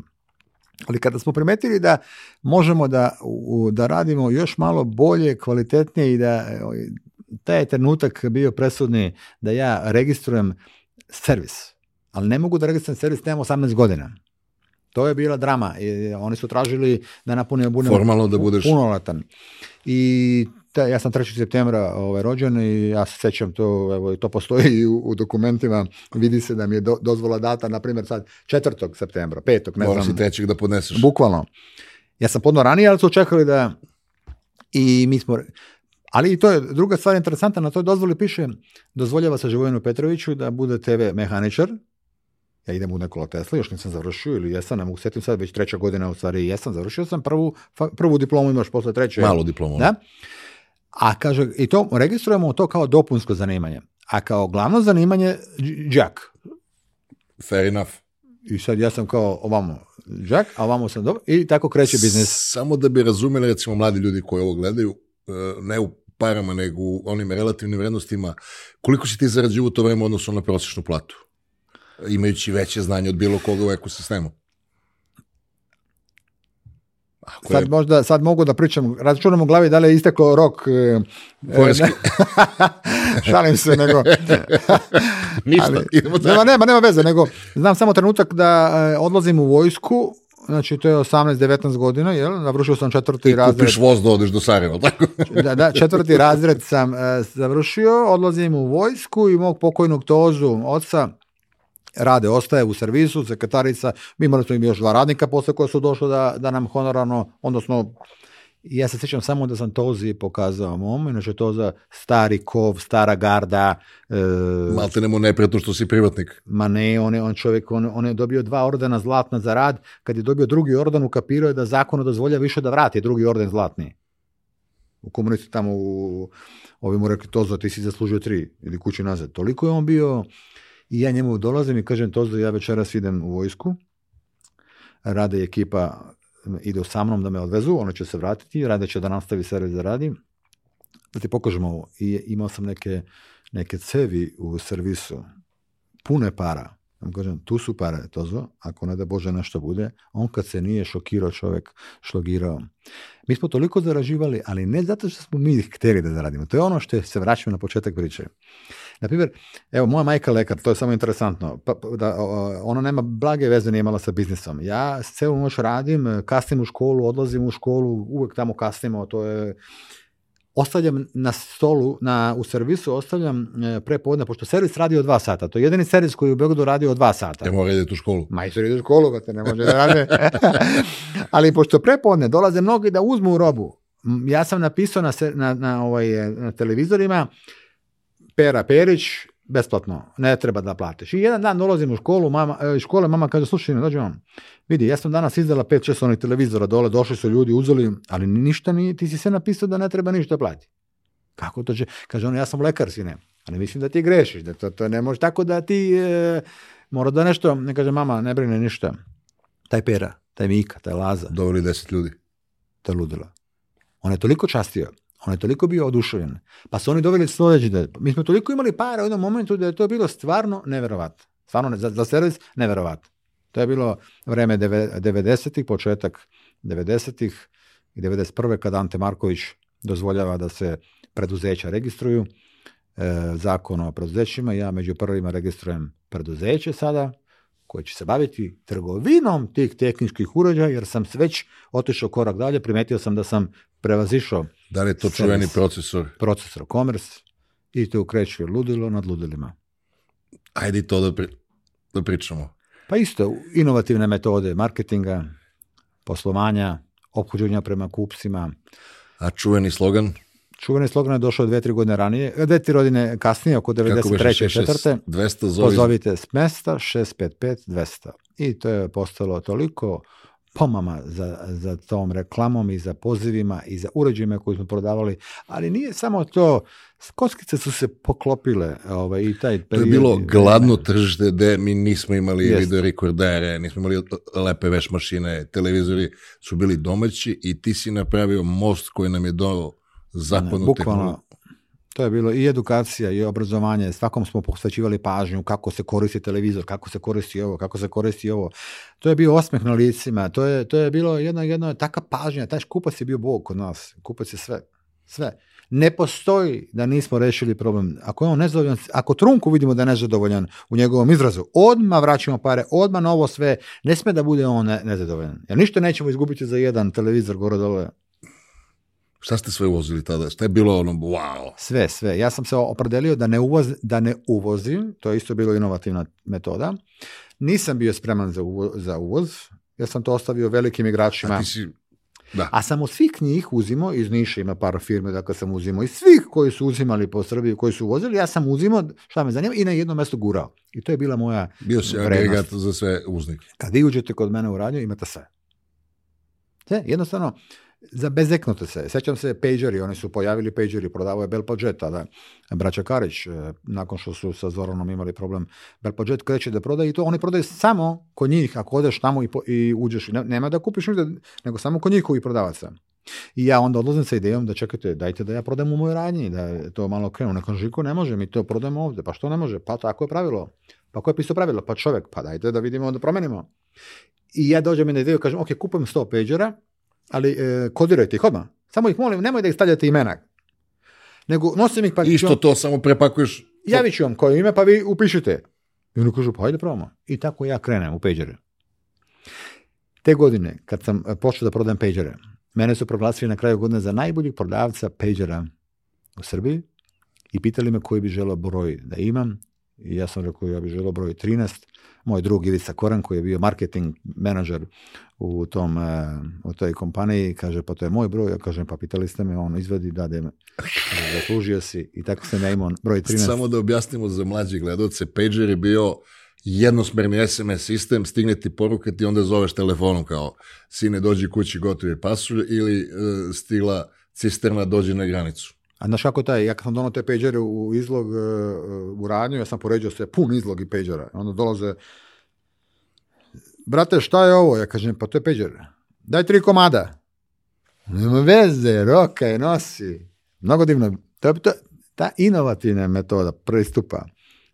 Ali kada smo primetili da možemo da, u, da radimo još malo bolje, kvalitetnije i da taj je trenutak bio presudni da ja registrujem servis. Ali ne mogu da registrujem servis, nemam da 18 godina. To je bila drama. I oni su tražili da napunimo budem Formalno da budeš. punolatan. I da, ja sam 3. septembra ovaj, rođen i ja se sećam to, evo, to postoji u, u, dokumentima, vidi se da mi je do, dozvola data, na primjer sad 4. septembra, 5. ne Moram znam. Moraš i da podneseš. Bukvalno. Ja sam podno ranije, ali su očekali da i mi smo, ali i to je druga stvar interesantna, na toj dozvoli piše dozvoljava se Živojinu Petroviću da bude TV mehaničar, ja idem u Nikola Tesla, još nisam završio ili jesam, ne mogu setim sad, već treća godina u stvari jesam, završio sam prvu, prvu diplomu imaš posle treće. Malu diplomu. Da? da. A kaže, i to registrujemo to kao dopunsko zanimanje. A kao glavno zanimanje, džak. Fair enough. I sad ja sam kao ovamo džak, a ovamo sam dobro. I tako kreće biznis. Samo da bi razumeli, recimo, mladi ljudi koji ovo gledaju, e, ne u parama, nego u onim relativnim vrednostima, koliko si ti zarađivo to vreme odnosno na prosječnu platu? Imajući veće znanje od bilo koga u ekosistemu. Ako sad, je... možda, sad mogu da pričam, računam u glavi da li je istekao rok. Poljski. E, e, Šalim se, nego... Ništa, Ali, nema, nema, nema veze, nego znam samo trenutak da e, odlazim u vojsku, znači to je 18-19 godina, jel? Završio sam četvrti I razred. I kupiš voz da odeš do Sarajeva, tako? da, da, četvrti razred sam e, završio, odlazim u vojsku i mog pokojnog tozu oca, rade, ostaje u servisu, sekretarica, mi imali da smo im još dva radnika posle koja su došla da, da nam honorano, odnosno ja se sjećam samo da sam Tozi pokazao mom, inače to za stari kov, stara garda. E, Malte nemo neprijatno što si privatnik. Ma ne, on je, on čovjek, on, on je dobio dva ordena zlatna za rad, kad je dobio drugi orden ukapirao je da zakon dozvolja više da vrati drugi orden zlatni. U komunisti tamo u, ovi mu rekli Toza ti si zaslužio tri ili kući nazad. Toliko je on bio I ja njemu dolazim i kažem, Tozdo, ja večeras idem u vojsku. Rade i ekipa ide sa mnom da me odvezu, ono će se vratiti, Rade će da nastavi servis da radi. Da ti pokažemo ovo. I imao sam neke, neke cevi u servisu, pune para. Ja kažem, tu su pare, Tozo, ako ne da Bože nešto bude. On kad se nije šokirao čovek, šlogirao. Mi smo toliko zaraživali, ali ne zato što smo mi hteli da zaradimo. To je ono što se vraćamo na početak priče. Naprimjer, evo, moja majka lekar, to je samo interesantno, pa, pa da, ona nema blage veze nije imala sa biznisom. Ja celu noć radim, e, kasnim u školu, odlazim u školu, uvek tamo kasnimo, to je ostavljam na stolu, na, u servisu ostavljam e, podne, pošto servis radi od dva sata. To je jedini servis koji u Beogradu radi od dva sata. Ne mora idete u školu. Majstor ide u školu, brate, pa ne može da rade. Ali pošto prepodne dolaze mnogi da uzmu robu, ja sam napisao na, na, na, ovaj, na televizorima, Pera Perić, besplatno, ne treba da platiš. I jedan dan dolazim u školu, mama, e, škole, mama kaže, slušaj, dođe vam, vidi, ja sam danas izdala 5-6 onih televizora dole, došli su ljudi, uzeli, ali ništa nije, ti si sve napisao da ne treba ništa plati. Kako to će? Kaže ono, ja sam lekar, sine, ali mislim da ti grešiš, da to, to ne može tako da ti e, mora da nešto, ne kaže, mama, ne brine ništa. Taj Pera, taj Mika, taj Laza. Dovoli deset ljudi. To je ludila. On je toliko častio On je toliko bio oduševljen. Pa su oni doveli sljedeći da mi smo toliko imali para u jednom momentu da je to bilo stvarno neverovatno. Stvarno za, za servis neverovatno. To je bilo vreme 90-ih, početak 90-ih i 91. kada Ante Marković dozvoljava da se preduzeća registruju. E, zakon o preduzećima, ja među prvima registrujem preduzeće sada, koje će se baviti trgovinom tih tehničkih uređaja, jer sam već otišao korak dalje, primetio sam da sam prevazišao. Da li je to čuveni procesor? Procesor Commerce i tu kreću ludilo nad ludilima. Ajde to da, pri, da pričamo. Pa isto, inovativne metode marketinga, poslovanja, ophođenja prema kupcima. A čuveni slogan? Čuveni slogan je došao dve, tri godine ranije, e, dve, tri godine kasnije, oko 93. četvrte. 200 zovi. Pozovite s mesta 655 200. I to je postalo toliko pomama za, za tom reklamom i za pozivima i za uređajima koje smo prodavali, ali nije samo to, kockice su se poklopile ovaj, i taj period. To je bilo gladno tržište gde mi nismo imali Jest. videorekordere, nismo imali lepe veš mašine, televizori su bili domaći i ti si napravio most koji nam je dao zapadnu ne, tehnologiju. To je bilo i edukacija i obrazovanje, svakom smo posvećivali pažnju kako se koristi televizor, kako se koristi ovo, kako se koristi ovo. To je bio osmeh na licima, to je, to je bilo jedna, jedna taka pažnja, taj kupac je bio bog kod nas, kupac je sve, sve. Ne postoji da nismo rešili problem. Ako je on nezadovoljan, ako trunku vidimo da je nezadovoljan u njegovom izrazu, odma vraćamo pare, odma novo sve, ne sme da bude on nezadovoljan. Jer ništa nećemo izgubiti za jedan televizor gore dole. Šta ste sve uvozili tada? Šta je bilo ono, wow? Sve, sve. Ja sam se opredelio da ne, uvoz, da ne uvozim, to je isto bilo inovativna metoda. Nisam bio spreman za uvoz, za uvoz. ja sam to ostavio velikim igračima. A ti si da. A samo svih njih uzimo, iz Niša ima par firme, dakle sam uzimo, i svih koji su uzimali po Srbiji, koji su uvozili, ja sam uzimo, šta me zanima, i na jedno mesto gurao. I to je bila moja Bio si agregat za sve uznike. Kad vi uđete kod mene u radnju, imate sve. Sve, jednostavno, za bezeknute se. Sećam se pageri, oni su pojavili pageri, prodavao je Belpadžet tada. Braća Karić, e, nakon što su sa Zoranom imali problem, Belpadžet kreće da prodaje i to oni prodaju samo kod njih, ako odeš tamo i, po, i uđeš, nema da kupiš nigde, nego samo kod njih koji prodavaca. I ja onda odlazim sa idejom da čekajte, dajte da ja prodam u mojoj radnji, da to malo krenu. Nakon žiku ne može, mi to prodajemo ovde. Pa što ne može? Pa tako je pravilo. Pa ko je pisao pravilo? Pa čovek, pa dajte da vidimo, da promenimo. I ja dođem i na ideju, kažem, ok, kupujem 100 pagera, ali e, kodirajte ih odmah. Samo ih molim, nemoj da ih stavljate imena. Nego nosim ih pa... I što to samo prepakuješ? Javit ću vam koje ime pa vi upišite. I oni kažu, pa hajde probamo. I tako ja krenem u peđere. Te godine, kad sam e, počeo da prodam peđere, mene su proglasili na kraju godine za najboljeg prodavca peđera u Srbiji i pitali me koji bi želao broj da imam. I ja sam rekao, ja bih želao broj 13 moj drug Ivica Koran koji je bio marketing menadžer u, tom, e, u toj kompaniji, kaže pa to je moj broj, ja kažem pa pitali ste me, on izvadi, dade me, zaslužio si i tako se ja broj 13. Samo da objasnimo za mlađe gledaoce pager je bio jednosmerni SMS sistem, stigne ti poruka, ti onda zoveš telefonom kao sine dođi kući gotovi pasulj ili e, stila cisterna dođi na granicu. A znaš kako taj, ja kad sam donao te pagere u izlog e, e, u radnju, ja sam poređao sve pun izlog i pagera. Onda dolaze, brate šta je ovo? Ja kažem, pa to je pager. Daj tri komada. Nema veze, roka je nosi. Mnogo divno. To, to, ta inovativna metoda pristupa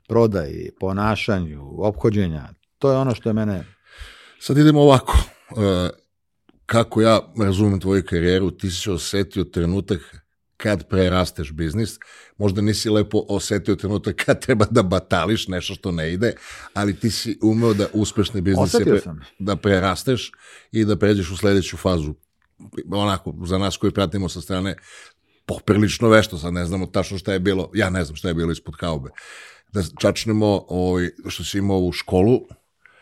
prodaji, ponašanju, ophođenja, to je ono što je mene... Sad idemo ovako. E, kako ja razumem tvoju karijeru, ti si se osetio trenutak kad prerasteš biznis, možda nisi lepo osetio trenutak kad treba da batališ nešto što ne ide, ali ti si umeo da uspešne biznise pre, da prerasteš i da pređeš u sledeću fazu. Onako, za nas koji pratimo sa strane, poprilično vešto, sad ne znamo tačno šta je bilo, ja ne znam šta je bilo ispod kaube. Da čačnemo ovaj, što si imao u školu.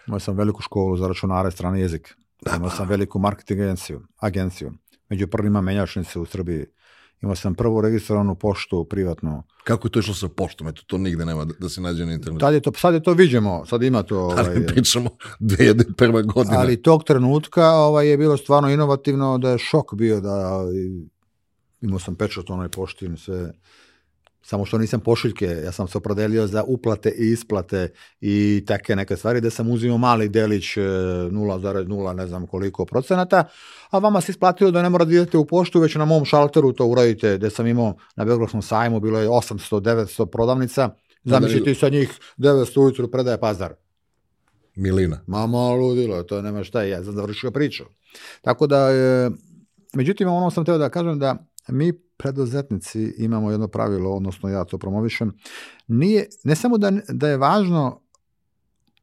Imao sam veliku školu za računare strane jezike. Da, imao da. sam veliku marketing agenciju. agenciju. Među prvima menjačnice u Srbiji Imao sam prvu registrovanu poštu privatno. Kako je to išlo sa poštom? Eto, to nigde nema da, da se nađe na internetu. Tad je to, sad je to viđemo, sad ima to... Ovaj, ali pričamo 2001. godine. Ali tog trenutka ovaj, je bilo stvarno inovativno da je šok bio da ovaj, imao sam pečat onoj pošti i sve samo što nisam pošiljke, ja sam se opredelio za uplate i isplate i take neke stvari, da sam uzimao mali delić 0,0 e, ne znam koliko procenata, a vama se isplatilo da ne morate da idete u poštu, već na mom šalteru to uradite, gde sam imao na Beogradskom sajmu, bilo je 800-900 prodavnica, da, da, zamislite i sa njih 900 ujutru predaje pazar. Milina. Ma malo ludilo, to nema šta, ja sam završio priču. Tako da, e, međutim, ono sam teo da kažem da mi preduzetnici imamo jedno pravilo, odnosno ja to promovišem, nije, ne samo da, da je važno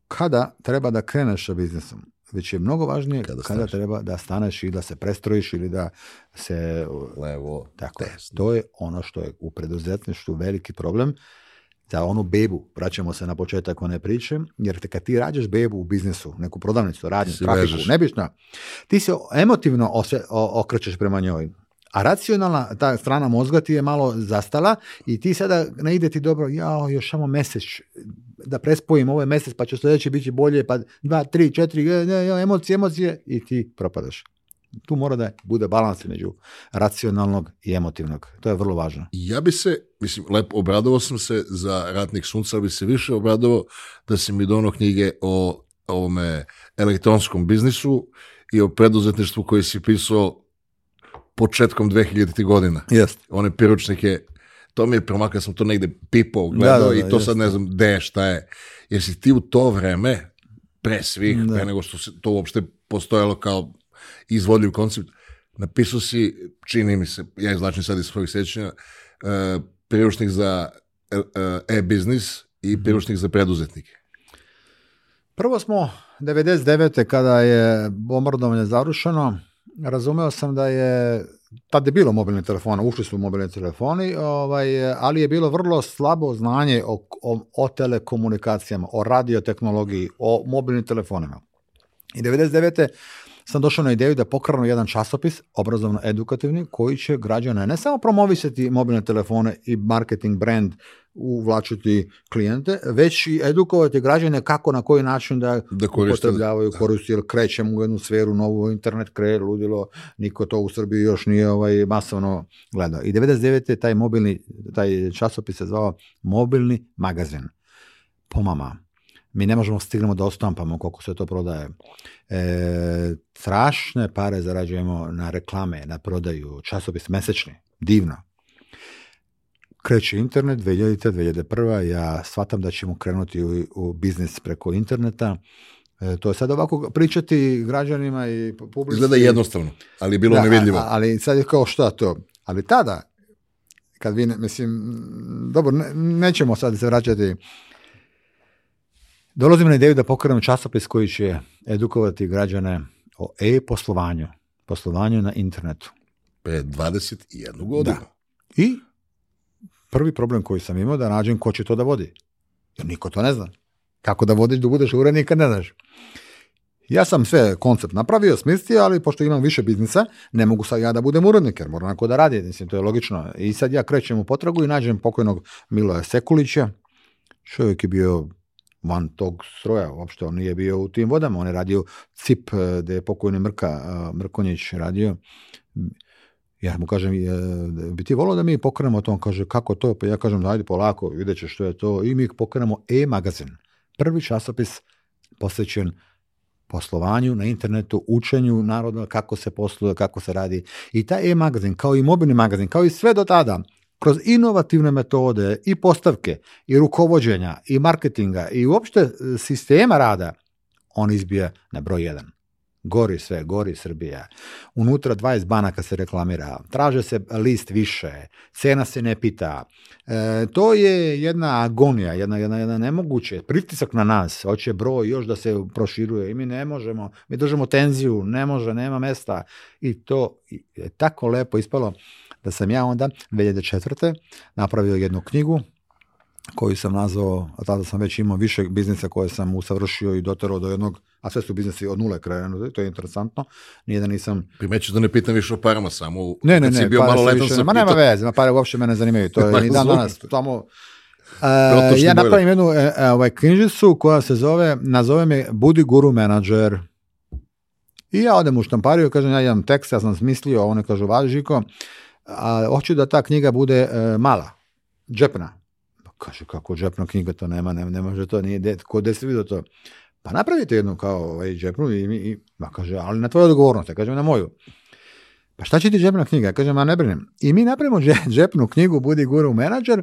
kada treba da kreneš sa biznisom, već je mnogo važnije kada, kada treba da staneš i da se prestrojiš ili da se... Levo, tako je. To je ono što je u preduzetništvu veliki problem za onu bebu, vraćamo se na početak one priče, jer te kad ti rađaš bebu u biznisu, neku prodavnicu, radnju, trafiku, nebišna, ti se emotivno okrećeš prema njoj. A racionalna ta strana mozga ti je malo zastala i ti sada ne ide ti dobro, jao, još samo mesec, da prespojim ovaj mesec pa će sljedeći biti bolje, pa dva, tri, četiri, e, emocije, emocije i ti propadaš. Tu mora da bude balans među racionalnog i emotivnog. To je vrlo važno. Ja bi se, mislim, lepo obradovao sam se za Ratnik sunca, bi se više obradovao da si mi dono knjige o ovome elektronskom biznisu i o preduzetništvu koji si pisao početkom 2000. godina. Jeste. One priručnike, to mi je promakao, ja sam to negde pipao, gledao da, da, da, i to jest. sad ne znam gde, šta je. Jer si ti u to vreme, pre svih, da. pre nego što se to uopšte postojalo kao izvodljiv koncept, napisao si, čini mi se, ja izlačim sad iz svojih sećanja, uh, priručnik za e, e, e-biznis i mhm. priručnik za preduzetnike. Prvo smo 99. kada je bombardovanje zarušeno, razumeo sam da je, tad je bilo mobilni telefona, ušli su mobilni telefoni, ovaj, ali je bilo vrlo slabo znanje o, o, o telekomunikacijama, o radiotehnologiji, o mobilnim telefonima. I 99 sam došao na ideju da pokrenu jedan časopis obrazovno-edukativni koji će građane ne samo promovisati mobilne telefone i marketing brand uvlačiti klijente, već i edukovati građane kako na koji način da, da upotrebljavaju da. korist, jer krećemo u jednu sferu, novu internet kre, ludilo, niko to u Srbiji još nije ovaj, masovno gledao. I 99. taj mobilni, taj časopis se zvao Mobilni magazin. Pomama mi ne možemo da stignemo da ostampamo koliko se to prodaje. E, strašne pare zarađujemo na reklame, na prodaju, časopis mesečni, divno. Kreće internet, 2000. 2001. Ja shvatam da ćemo krenuti u, u biznis preko interneta. E, to je sad ovako pričati građanima i publici. Izgleda jednostavno, ali je bilo da, nevidljivo. A, ali sad je kao šta to. Ali tada, kad vi, mislim, dobro, ne, nećemo sad se vraćati Dolazim na ideju da pokrenem časopis koji će edukovati građane o e-poslovanju, poslovanju na internetu. Pre 21 godinu. Da. I prvi problem koji sam imao da nađem ko će to da vodi. Jer niko to ne zna. Kako da vodiš da budeš urednik kad ne znaš. Ja sam sve koncept napravio, smislio, ali pošto imam više biznisa, ne mogu sad ja da budem urednik, jer moram neko da radi, mislim, to je logično. I sad ja krećem u potragu i nađem pokojnog Miloja Sekulića, čovjek je bio van tog stroja, uopšte on nije bio u tim vodama, on je radio CIP, eh, gde je pokojni Mrka, eh, Mrkonjić radio, ja mu kažem, eh, bi ti volao da mi pokrenemo to? On kaže, kako to? Pa ja kažem, dajde polako, vidjet ćeš što je to. I mi pokrenemo e-magazin. Prvi časopis posvećen poslovanju na internetu, učenju naroda, kako se posluje, kako se radi. I taj e-magazin, kao i mobilni magazin, kao i sve do tada, kroz inovativne metode i postavke i rukovođenja i marketinga i uopšte e, sistema rada, on izbija na broj 1. Gori sve, gori Srbija. Unutra 20 banaka se reklamira, traže se list više, cena se ne pita. E, to je jedna agonija, jedna, jedna, jedna nemoguće. Pritisak na nas, hoće broj još da se proširuje i mi ne možemo, mi držimo tenziju, ne može, nema mesta. I to je tako lepo ispalo da sam ja onda 2004. napravio jednu knjigu koju sam nazvao, a tada sam već imao više biznisa koje sam usavršio i doterao do jednog, a sve su biznisi od nule krajeno, to je interesantno, nije da nisam... Primeću da ne pitam više o parama, samo ne, ne, ne, si bio malo letan sam Ma nema veze, ma pare uopšte mene zanimaju, to je pa ni dan danas, tamo... Uh, ja napravim jednu uh, ovaj, knjižicu koja se zove, nazovem je Budi guru menadžer. I ja odem u štampariju, kažem, ja imam tekst, ja sam smislio, oni kažu, važi Žiko, uh, a hoću da ta knjiga bude e, mala, džepna. Pa kaže, kako džepna knjiga, to nema, ne, ne može to, nije, de, ko gde se vidio to? Pa napravite jednu kao ovaj, džepnu i, i, pa kaže, ali na tvoju odgovornost, ja kažem na moju. Pa šta će ti džepna knjiga? Ja kažem, a ne brinem. I mi napravimo džepnu knjigu Budi guru menadžer,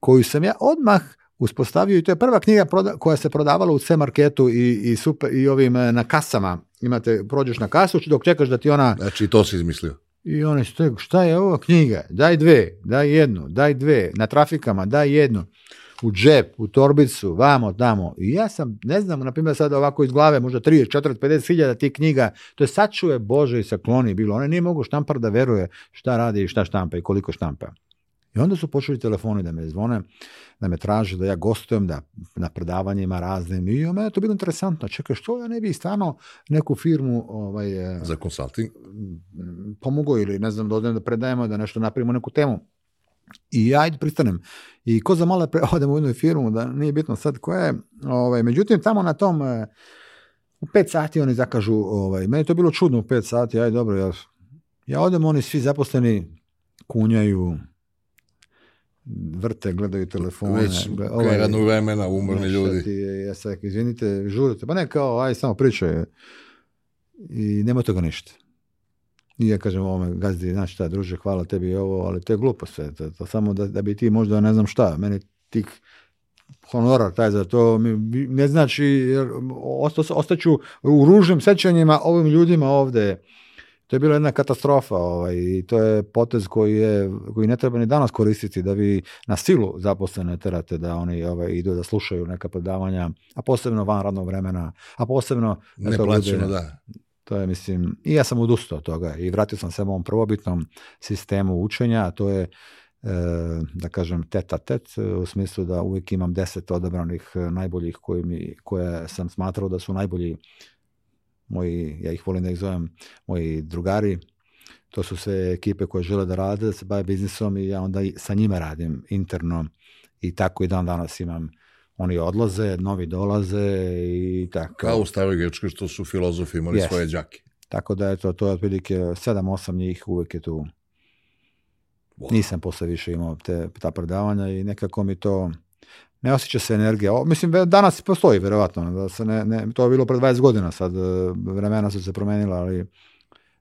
koju sam ja odmah uspostavio i to je prva knjiga proda, koja se prodavala u C-marketu i, i, super, i ovim e, na kasama. Imate, prođeš na kasu dok čekaš da ti ona... Znači, to si izmislio. I oni stoje, šta je ovo knjiga? Daj dve, daj jednu, daj dve, na trafikama, daj jednu, u džep, u torbicu, vamo, tamo. I ja sam, ne znam, na primjer sada ovako iz glave, možda 30, 40, 50 hiljada tih knjiga, to je sačuje Bože i sakloni bilo. One nije mogu štampar da veruje šta radi i šta štampa i koliko štampa. I onda su počeli telefoni da me zvone, da me traže, da ja gostujem da, na predavanjima raznim i mene to bilo interesantno. Čekaj, što ja ne bi stano neku firmu ovaj, e, za konsulting pomogao ili ne znam, da odem da predajemo, da nešto napravimo neku temu. I ja ajde pristanem. I ko za malo pre, odem u jednu firmu, da nije bitno sad koja je. Ovaj, međutim, tamo na tom e, u pet sati oni zakažu, ovaj, meni je to bilo čudno u pet sati, aj dobro, ja, ja odem, oni svi zaposleni kunjaju, vrte, gledaju telefone. Već ovaj, radnog vremena, umorni ljudi. Ti ja sad, izvinite, žurite. Pa ne, kao, aj, samo pričaj. I nema toga ništa. I ja kažem ovome gazdi, znaš šta, druže, hvala tebi ovo, ali to je glupo sve. To, to samo da, da bi ti možda ne znam šta, meni tih honorar taj za to mi ne znači, jer osta, ostaću u ružnim sećanjima ovim ljudima ovde To je bila jedna katastrofa ovaj, i to je potez koji, je, koji ne treba ni danas koristiti da vi na silu zaposlene terate da oni ovaj, idu da slušaju neka predavanja, a posebno van radnog vremena, a posebno... Neplaćeno, da. To je, mislim, i ja sam odustao od toga i vratio sam se mom prvobitnom sistemu učenja, a to je e, da kažem teta tet u smislu da uvijek imam 10 odabranih e, najboljih koji mi, koje sam smatrao da su najbolji moji, ja ih volim da ih zovem, moji drugari, to su sve ekipe koje žele da rade, da se bave biznisom i ja onda sa njima radim interno i tako i dan danas imam oni odlaze, novi dolaze i tako. Kao u staroj Grčkoj što su filozofi imali yes. svoje džake. Tako da eto, to je otprilike 7-8 njih uvek je tu. Wow. Nisam posle više imao te, ta predavanja i nekako mi to ne osjeća se energija. O, mislim, danas postoji verovatno. da se ne, ne, to je bilo pre 20 godina sad, e, vremena su se promenila, ali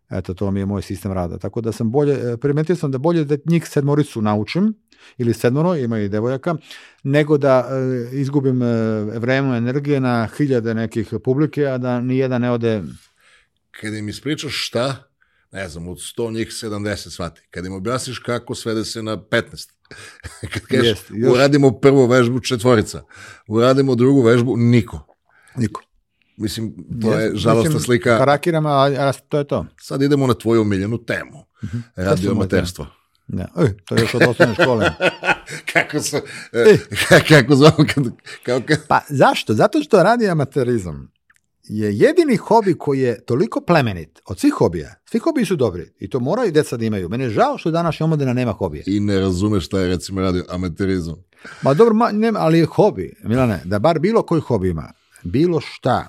eto, to mi je moj sistem rada. Tako da sam bolje, e, primetio sam da bolje da njih sedmoricu naučim, ili sedmoro, ima i devojaka, nego da e, izgubim e, vreme energije na hiljade nekih publike, a da nijedan ne ode... Kada im ispričaš šta, ne znam, od 100 njih 70 svati. Kada im objasniš kako svede se na 15 Kad kažeš, Jest, još... uradimo prvu vežbu četvorica, uradimo drugu vežbu niko. Niko. Mislim, to Jest, je žalostna mislim, slika. Karakirama, a, a to je to. Sad idemo na tvoju omiljenu temu. Uh mhm. -huh. Radio amaterstvo. Ne, da. da. e, to je još od osnovne škole. kako se, e, kako zovem, kad, kao, kao... Pa zašto? Zato što radi amaterizam je jedini hobi koji je toliko plemenit od svih hobija. Svi hobiji su dobri i to moraju deca da imaju. Mene je žao što današnja da omladina nema hobije. I ne razume šta je recimo radio amaterizam. Ma dobro, ma, nema, ali je hobi, Milane, da bar bilo koji hobi ima, bilo šta,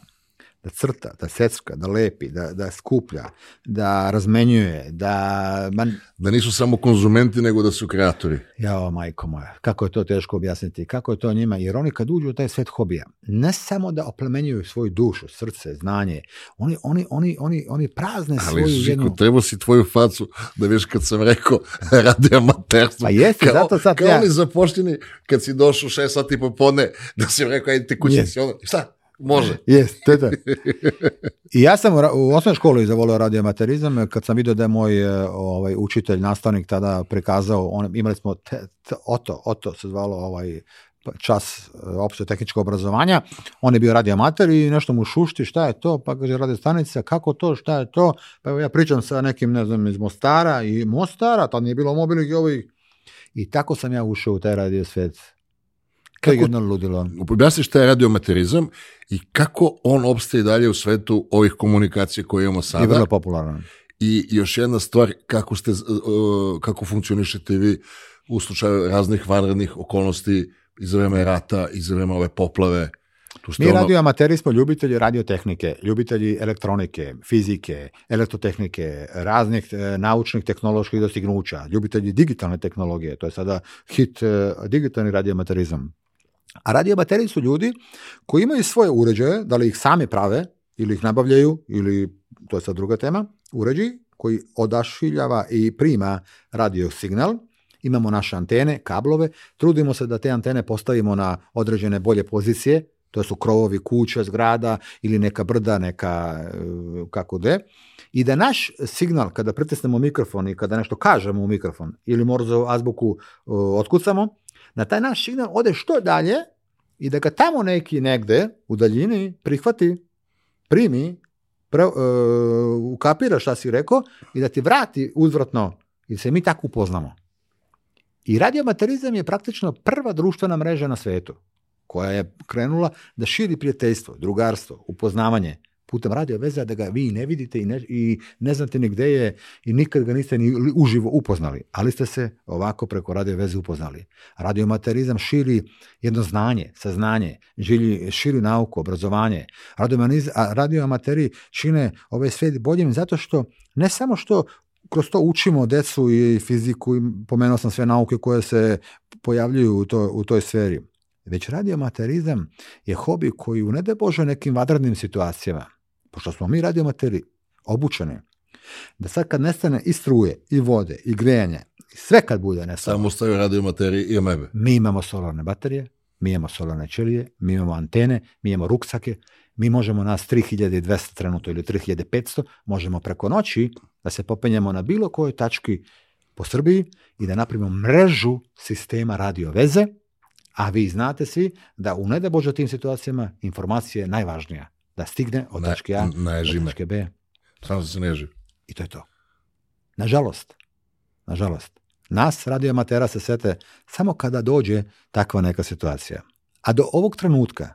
da crta, da secka, da lepi, da, da skuplja, da razmenjuje, da... Man... Da nisu samo konzumenti, nego da su kreatori. Jao, majko moja, kako je to teško objasniti, kako je to njima, jer oni kad uđu u taj svet hobija, ne samo da oplemenjuju svoju dušu, srce, znanje, oni, oni, oni, oni, oni prazne Ali, svoju Žiko, jednu... Ali, trebao si tvoju facu da viš kad sam rekao radi amaterstvo. Pa jeste, kao, zato sad kao ja... Kao oni zapošteni kad si došao šest sati popodne, da si rekao, ajde te kući, yes. ono, šta? Može. Jes, to je to. I ja sam u osnovnoj školi zavolio radioamaterizam e, kad sam vidio da je moj e, ovaj, učitelj, nastavnik tada prikazao, on, imali smo te, te, Oto, Oto se zvalo ovaj pa, čas e, opšte tehničkog obrazovanja, on je bio radioamater i nešto mu šušti šta je to, pa kaže radio stanica, kako to, šta je to, pa ja pričam sa nekim, ne znam, iz Mostara i Mostara, tad nije bilo mobilnih i ovih, i tako sam ja ušao u taj radio svet Kako, to je jedno ludilo. Objasni šta je radiomaterizam i kako on obstaje dalje u svetu ovih komunikacija koje imamo sada. I vrlo popularan. I još jedna stvar, kako, ste, kako funkcionišete vi u slučaju raznih vanrednih okolnosti iz vreme rata, iz vreme ove poplave. Tu ste Mi ono... radioamateri smo ljubitelji radiotehnike, ljubitelji elektronike, fizike, elektrotehnike, raznih e, naučnih tehnoloških dostignuća, ljubitelji digitalne tehnologije, to je sada hit e, digitalni radioamaterizam. A radio baterije su ljudi koji imaju svoje uređaje, da li ih sami prave ili ih nabavljaju ili to je sad druga tema, uređaj koji odašiljava i prima radio signal. Imamo naše antene, kablove, trudimo se da te antene postavimo na određene bolje pozicije, to su krovovi kuća, zgrada ili neka brda, neka e, kako de, i da naš signal kada pritisnemo mikrofon i kada nešto kažemo u mikrofon ili morzo azbuku e, otkucamo, da taj naš signal ode što dalje i da ga tamo neki negde u daljini prihvati, primi, pre, uh, ukapira šta si rekao i da ti vrati uzvratno i da se mi tako upoznamo. I radiomaterizam je praktično prva društvena mreža na svetu koja je krenula da širi prijateljstvo, drugarstvo, upoznavanje, putem radio veza da ga vi ne vidite i ne, i ne znate ni gde je i nikad ga niste ni uživo upoznali, ali ste se ovako preko radio veze upoznali. Radiomaterizam širi jedno znanje, saznanje, žili, širi nauku, obrazovanje. Radiomateri čine ovaj svet boljim zato što ne samo što kroz to učimo decu i fiziku i pomenuo sam sve nauke koje se pojavljuju u, to, u toj sferi. Već radiomaterizam je hobi koji u ne nekim vanrednim situacijama pošto smo mi radiomateri obučeni, da sad kad nestane i struje, i vode, i grejanje, sve kad bude nestane. Samo staju radiomateri i omebe. Mi imamo solarne baterije, mi imamo solarne ćelije, mi imamo antene, mi imamo ruksake, mi možemo nas 3200 trenuto ili 3500, možemo preko noći da se popenjamo na bilo kojoj tački po Srbiji i da napravimo mrežu sistema radio veze, a vi znate svi da u ne da tim situacijama informacija je najvažnija da stigne od tačke A na, do tačke B. Samo da se neži. I to je to. Nažalost, nažalost, nas radioamatera se sete samo kada dođe takva neka situacija. A do ovog trenutka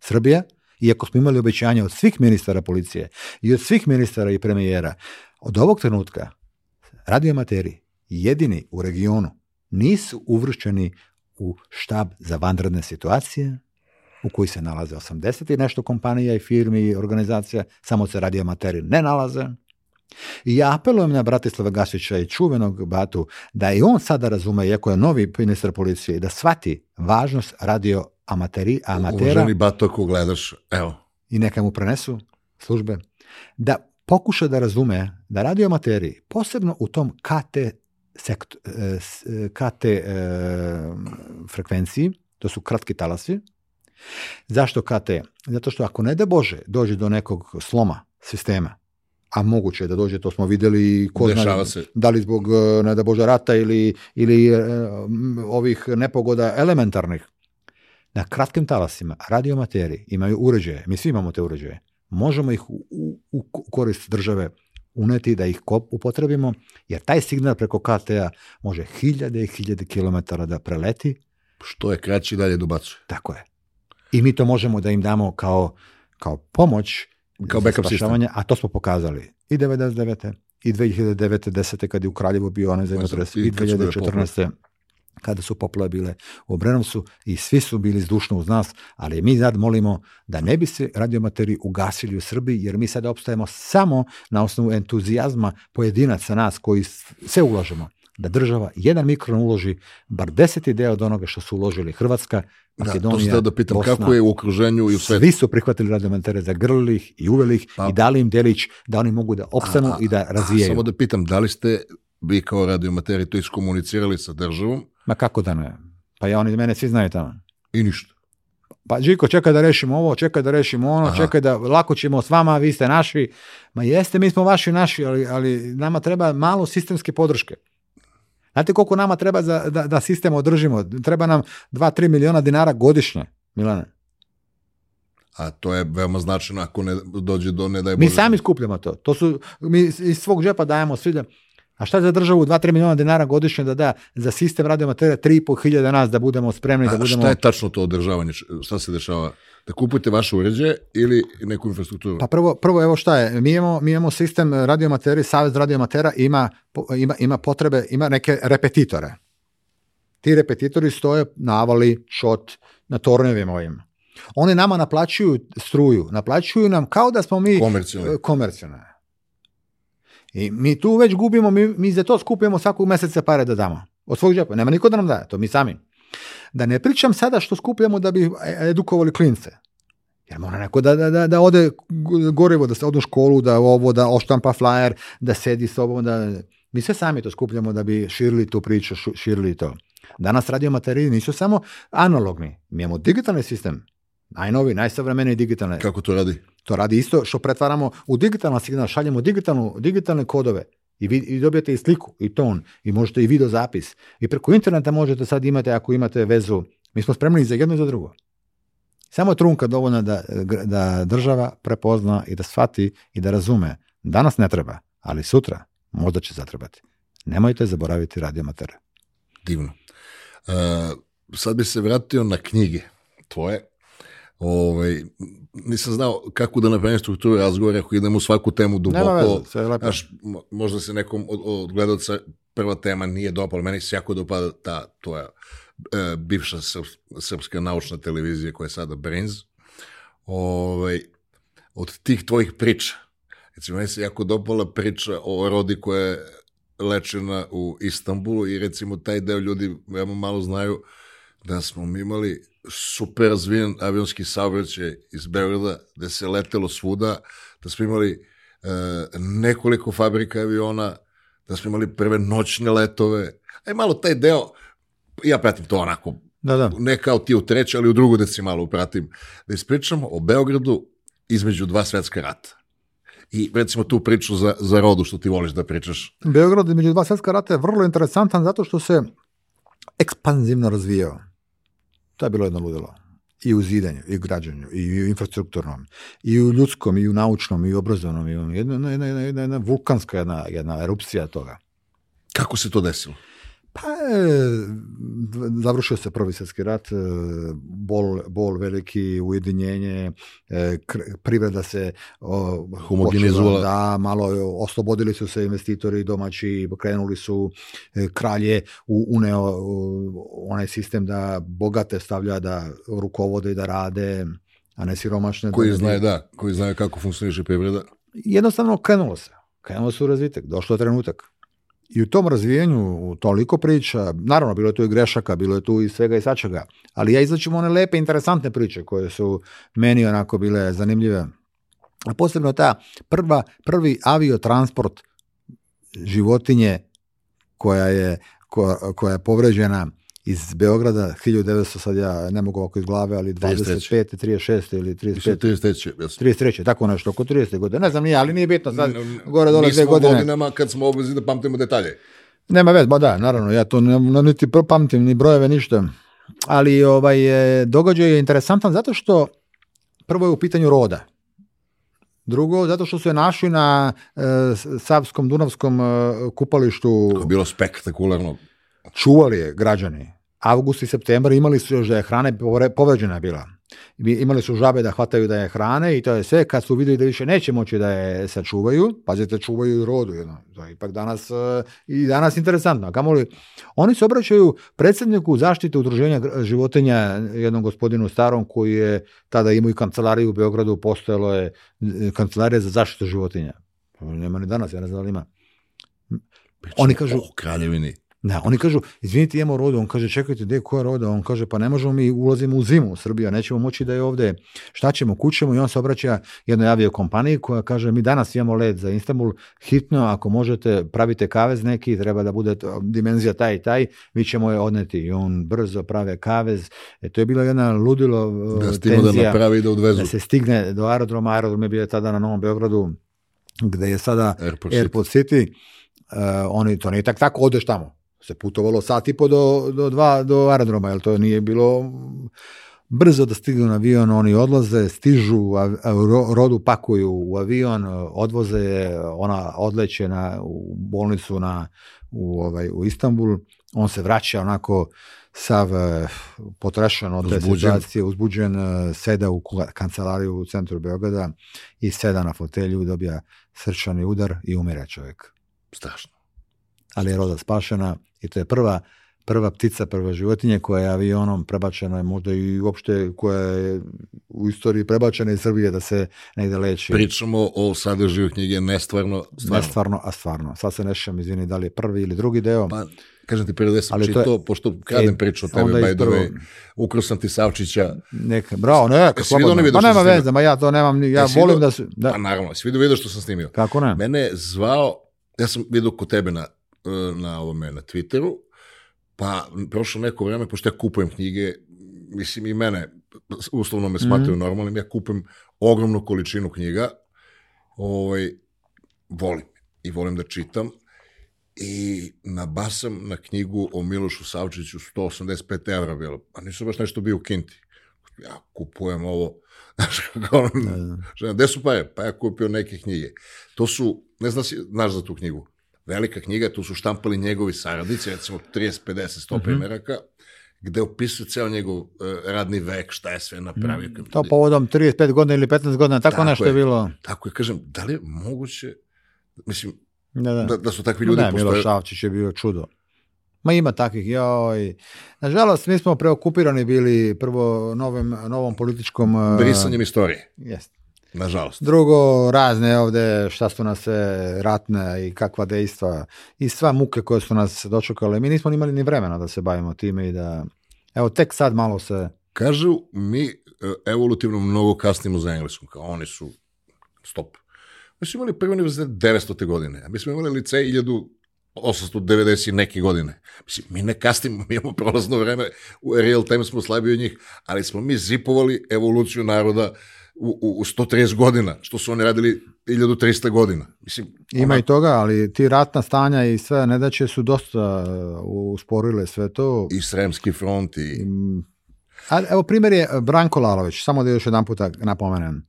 Srbija, iako smo imali obećanja od svih ministara policije i od svih ministara i premijera, od ovog trenutka radioamateri jedini u regionu nisu uvršćeni u štab za vanredne situacije, u koji se nalaze 80 i nešto kompanija i firmi i organizacija, samo se radi amateri ne nalaze. I ja apelujem na Bratislava Gašića i čuvenog Batu da i on sada razume, iako je novi ministar policije, da svati važnost radio amateri, amatera. Uvaženi Bato, ako gledaš, evo. I neka mu prenesu službe. Da pokuša da razume da radio amateri, posebno u tom KT, sekt, e, e, KT e, frekvenciji, to su kratki talasi, Zašto KTM? Zato što ako ne da Bože dođe do nekog sloma sistema, a moguće je da dođe, to smo videli ko zna, da li zbog e, ne da Bože rata ili, ili e, mm, ovih nepogoda elementarnih. Na kratkim talasima radiomateri imaju uređaje, mi svi imamo te uređaje, možemo ih u, u, korist države uneti da ih upotrebimo, jer taj signal preko KTA može hiljade i hiljade kilometara da preleti. Što je kraći dalje dubacu. Tako je i mi to možemo da im damo kao, kao pomoć kao backup spašavanje, a to smo pokazali i 99. i 2009. 10. kad je u Kraljevu bio onaj zemljotres i 2014 kada su poplave bile u Obrenovcu i svi su bili zdušno uz nas, ali mi sad molimo da ne bi se radiomateri ugasili u Srbiji, jer mi sad opstajemo samo na osnovu entuzijazma pojedinaca nas koji se ulažemo da država jedan mikron uloži bar deseti deo od onoga što su uložili Hrvatska, Makedonija, da, to da pitam, Bosna. Kako je u okruženju i u svetu? Svi su prihvatili radioamatere, zagrlili ih i uveli pa, i dali im delić da oni mogu da opstanu a, a, i da razvijaju. Samo da pitam, da li ste vi kao radioamateri to iskomunicirali sa državom? Ma kako da ne? Pa ja oni mene svi znaju tamo. I ništa. Pa Žiko, čekaj da rešimo ovo, čekaj da rešimo ono, Aha. čekaj da lako ćemo s vama, vi ste naši. Ma jeste, mi smo vaši naši, ali, ali nama treba malo sistemske podrške. Znate koliko nama treba za, da, da sistem održimo? Treba nam 2-3 miliona dinara godišnje, Milane. A to je veoma značajno ako ne dođe do ne daj Bože. Mi sami da- skupljamo to. To su mi iz svog džepa dajemo svi da A šta za državu 2-3 miliona dinara godišnje da da za sistem radiomaterija 3,5 hiljada nas da budemo spremni? Da A da budemo... šta je tačno to održavanje? Šta se dešava? Da kupujete vaše uređaje ili neku infrastrukturu? Pa prvo, prvo evo šta je, mi imamo, mi imamo sistem radiomaterije, Savez radiomatera ima, ima, ima potrebe, ima neke repetitore. Ti repetitori stoje na avali, šot, na tornevima ovim. Oni nama naplaćuju struju, naplaćuju nam kao da smo mi... Komercijalni. Komercijalno I mi tu već gubimo, mi, mi za to skupimo svakog mjeseca pare da damo. Od svog džepa. Nema niko da nam daje, to mi sami. Da ne pričam sada što skupljamo da bi edukovali klince. Jer mora neko da, da, da, da ode gorevo, da se ode u školu, da ovo, da oštampa flyer, da sedi s sobom, da... Mi sve sami to skupljamo da bi širili tu priču, širili to. Danas radio materijali nisu samo analogni. Mi imamo digitalni sistem najnovi, najsavremeni digitalne. Kako to radi? To radi isto što pretvaramo u digitalan signal, šaljemo digitalnu, digitalne kodove i, vi, i dobijete i sliku, i ton, i možete i video zapis. I preko interneta možete sad imate, ako imate vezu, mi smo spremni za jedno i za drugo. Samo je trunka dovoljna da, da država prepozna i da shvati i da razume. Danas ne treba, ali sutra možda će zatrebati. Nemojte zaboraviti radiomatere. Divno. Uh, sad bi se vratio na knjige tvoje ovaj, nisam znao kako da napravim strukturu razgovora ako idem u svaku temu duboko. Nema znaš, možda se nekom od, od gledalca prva tema nije dopala, meni se jako dopada ta tvoja e, bivša srpska naučna televizija koja je sada Brains. Ovaj, od tih tvojih priča, recimo, meni se jako dopala priča o rodi koja je lečena u Istanbulu i recimo taj deo ljudi veoma malo znaju da smo mi imali super razvijen avionski saobraćaj iz Beograda, gde se letelo svuda, da smo imali e, nekoliko fabrika aviona, da smo imali prve noćne letove. E, malo taj deo, ja pratim to onako, da, da. ne kao ti u treću, ali u drugu decimalu pratim, da, da ispričam o Beogradu između dva svetska rata. I recimo tu priču za, za rodu što ti voliš da pričaš. Beograd između dva svetska rata je vrlo interesantan zato što se ekspanzivno razvijao. To je bilo jedno ludilo. I u zidanju, i u građanju, i u infrastrukturnom, i u ljudskom, i u naučnom, i u obrazovnom. I u jedna, jedna, jedna, jedna, jedna vulkanska jedna, jedna erupcija toga. Kako se to desilo? Pa, e, završio se prvi svjetski rat, e, bol, bol veliki, ujedinjenje, e, privreda se homogenizovala. Da, malo oslobodili su se investitori domaći, krenuli su, kralje uneo onaj sistem da bogate stavlja da rukovode i da rade, a ne siromašne. Koji da znaju, da, koji znaju kako funkcioniše privreda. Jednostavno krenulo se, krenulo se u razvitak, došlo je trenutak I u tom razvijenju toliko priča, naravno bilo je tu i grešaka, bilo je tu i svega i svačega, ali ja izlačim one lepe, interesantne priče koje su meni onako bile zanimljive. A posebno ta prva, prvi aviotransport životinje koja je, koja, koja je povređena iz Beograda, 1900, sad ja ne mogu oko iz glave, ali 25. 36. ili 35. 33. Jes. 33. Tako nešto, oko 30. godine. Ne znam, nije, ali nije bitno, sad gore dole dve godine. Mi smo godinama kad smo obvezni da pamtimo detalje. Nema veze pa da, naravno, ja to ne, niti pamtim, ni brojeve, ništa. Ali ovaj, e, događaj je interesantan zato što prvo je u pitanju roda. Drugo, zato što su je našli na e, Savskom, Dunavskom e, kupalištu. To je bilo spektakularno čuvali građani. Avgust i septembar imali su još da je hrane povređena bila. Imali su žabe da hvataju da je hrane i to je sve. Kad su videli da više neće moći da je sačuvaju, pazite, čuvaju i rodu. Jedno. To je ipak danas, eh, i danas interesantno. Kamoli, oni se obraćaju predsedniku zaštite udruženja životinja, jednom gospodinu starom koji je tada imao i kancelariju u Beogradu, postojalo je eh, kancelarija za zaštitu životinja. Nema ni danas, ja ne znam da li ima. oni kažu... O kraljevini Da, oni kažu, izvinite, imamo rodu, on kaže, čekajte, gde je koja roda? On kaže, pa ne možemo mi ulazimo u zimu u Srbiju, nećemo moći da je ovde. Šta ćemo, kućemo? I on se obraća jednoj kompaniji koja kaže, mi danas imamo led za Istanbul, hitno, ako možete, pravite kavez neki, treba da bude dimenzija taj i taj, mi ćemo je odneti. I on brzo prave kavez. E, to je bila jedna ludilo e, da, da tenzija. Da da odvezu. Da se stigne do aerodroma, aerodrom je bio tada na Novom Beogradu, gde je sada Airport, Airport City. City. Uh, oni to ne tak tako odeš tamo se putovalo sat i po do, do, dva, do aerodroma, jer to nije bilo brzo da stignu na avion, oni odlaze, stižu, a, a, rodu pakuju u avion, odvoze, ona odleće na, u bolnicu na, u, ovaj, u Istanbul, on se vraća onako sav eh, potrašan od te situacije, uzbuđen, eh, seda u kancelariju u centru Beograda i seda na fotelju, dobija srčani udar i umire čovjek. Strašno ali je roda spašena i to je prva prva ptica, prva životinja koja je avionom prebačena, možda i uopšte koja je u istoriji prebačena iz Srbije da se negde leči. Pričamo o sadržaju knjige nestvarno, stvarno. Nestvarno, a stvarno. Sad se nešam, izvini, da li je prvi ili drugi deo. Pa, kažem ti, prije da sam čitao, je, pošto kradem e, priču o tebe, by the way, ukro sam ti Savčića. Neka, bravo, neka, e, slobodno. Pa nema veze, ma ja to nemam, ja e, volim da... Su, da... Pa naravno, si vidio video što sam snimio. Kako ne? Mene je zvao, ja sam vidio kod tebe na E, na ovome, na Twitteru, pa prošlo neko vreme, pošto ja kupujem knjige, mislim i mene, uslovno me mhm. smatraju mm -hmm. normalnim, ja kupujem ogromnu količinu knjiga, ovaj, volim i volim da čitam, i nabasam na knjigu o Milošu Savčiću 185 evra bilo, a nisu baš nešto bio u Kinti. Ja kupujem ovo, znaš kako ono, da, da. gde su pare? Pa ja kupio neke knjige. To su, ne znam si, znaš za tu knjigu? velika knjiga, tu su štampali njegovi saradnici, recimo 30, 50, 100 mm -hmm. primeraka, gde opisuje ceo njegov uh, radni vek, šta je sve napravio. Mm, to povodom 35 godina ili 15 godina, tako, tako nešto je, je bilo. Tako je, kažem, da li je moguće, mislim, da, da. da, da su takvi ljudi no, da, postoje. Miloš Šavčić je bio čudo. Ma ima takvih, joj. Nažalost, mi smo preokupirani bili prvo novim, novom političkom... E, Brisanjem istorije. Jeste. Nažalost. Drugo, razne ovde šta su nas sve ratne i kakva dejstva i sva muke koje su nas dočekale. Mi nismo imali ni vremena da se bavimo time i da... Evo, tek sad malo se... Kažu, mi e, evolutivno mnogo kasnimo za engleskom, kao oni su stop. Mi smo imali prvi univerzitet 900. godine, a mi smo imali licej 1890 neke godine. Mislim, mi ne kasnimo, mi imamo prolazno vreme, u real time smo slabiji od njih, ali smo mi zipovali evoluciju naroda uh, u, u 130 godina, što su oni radili 1300 godina. Mislim, Ima i toga, ali ti ratna stanja i sve nedaće su dosta uh, usporile sve to. I Sremski front i... Mm. A, evo primjer je Branko Lalović, samo da još jedan puta napomenem.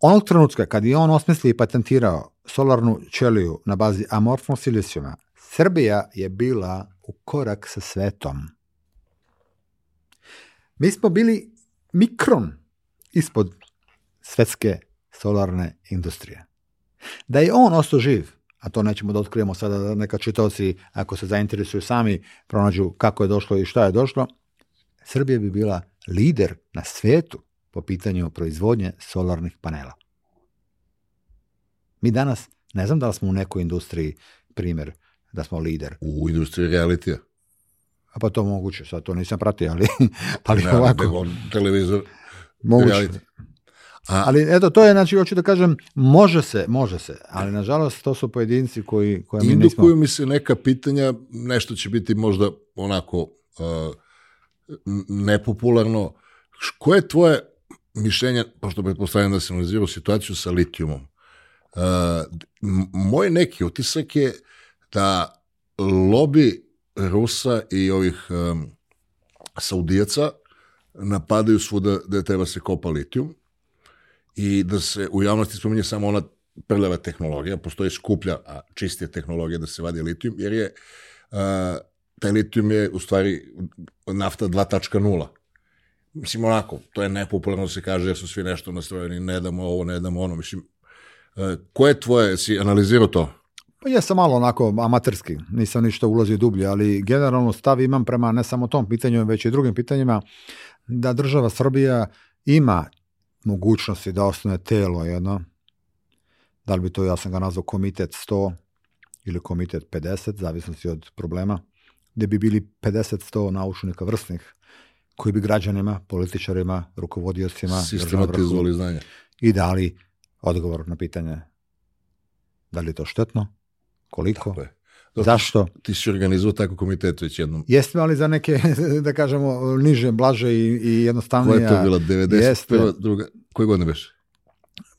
Onog trenutka kad je on osmislio i patentirao solarnu ćeliju na bazi amorfnog silicijuma, Srbija je bila u korak sa svetom. Mi smo bili mikron ispod svetske solarne industrije. Da je on ostao živ, a to nećemo da otkrijemo sada da neka čitoci ako se zainteresuju sami pronađu kako je došlo i šta je došlo, Srbija bi bila lider na svetu po pitanju proizvodnje solarnih panela. Mi danas, ne znam da li smo u nekoj industriji primjer da smo lider. U industriji realitija. A pa to moguće, sad to nisam pratio, ali, ali pa ne, ovako. Nego televizor Moguće. Realite ali eto, to je, znači, hoću da kažem, može se, može se, ali nažalost to su pojedinci koji, koje mi nismo... Indukuju mi se neka pitanja, nešto će biti možda onako uh, nepopularno. Koje je tvoje mišljenje, pošto pretpostavljam da si analizirao situaciju sa litijumom, uh, moj neki utisak je da lobi Rusa i ovih um, Saudijaca napadaju svuda da treba se kopa litijum, i da se u javnosti spominje samo ona prljava tehnologija, postoji skuplja, a čistija tehnologija da se vadi litijum, jer je uh, taj litijum je u stvari nafta 2.0. Mislim, onako, to je nepopularno da se kaže, jer su svi nešto nastrojeni, ne damo ovo, ne damo ono, mislim, uh, ko je tvoje, si analizirao to? Pa ja sam malo onako amaterski, nisam ništa ulazio dublje, ali generalno stav imam prema ne samo tom pitanju, već i drugim pitanjima, da država Srbija ima mogućnosti da osnuje telo jedno, da li bi to, ja sam ga nazvao komitet 100 ili komitet 50, zavisnosti od problema, gde bi bili 50-100 naučnika vrstnih koji bi građanima, političarima, rukovodiocima sistematizovali znanje i dali odgovor na pitanje da li je to štetno, koliko, Zašto? Ti si organizuo tako komitet već jednom. Jeste, ali za neke, da kažemo, niže, blaže i, i jednostavnije. Koja je to bila? 91. druga? Koje godine beš?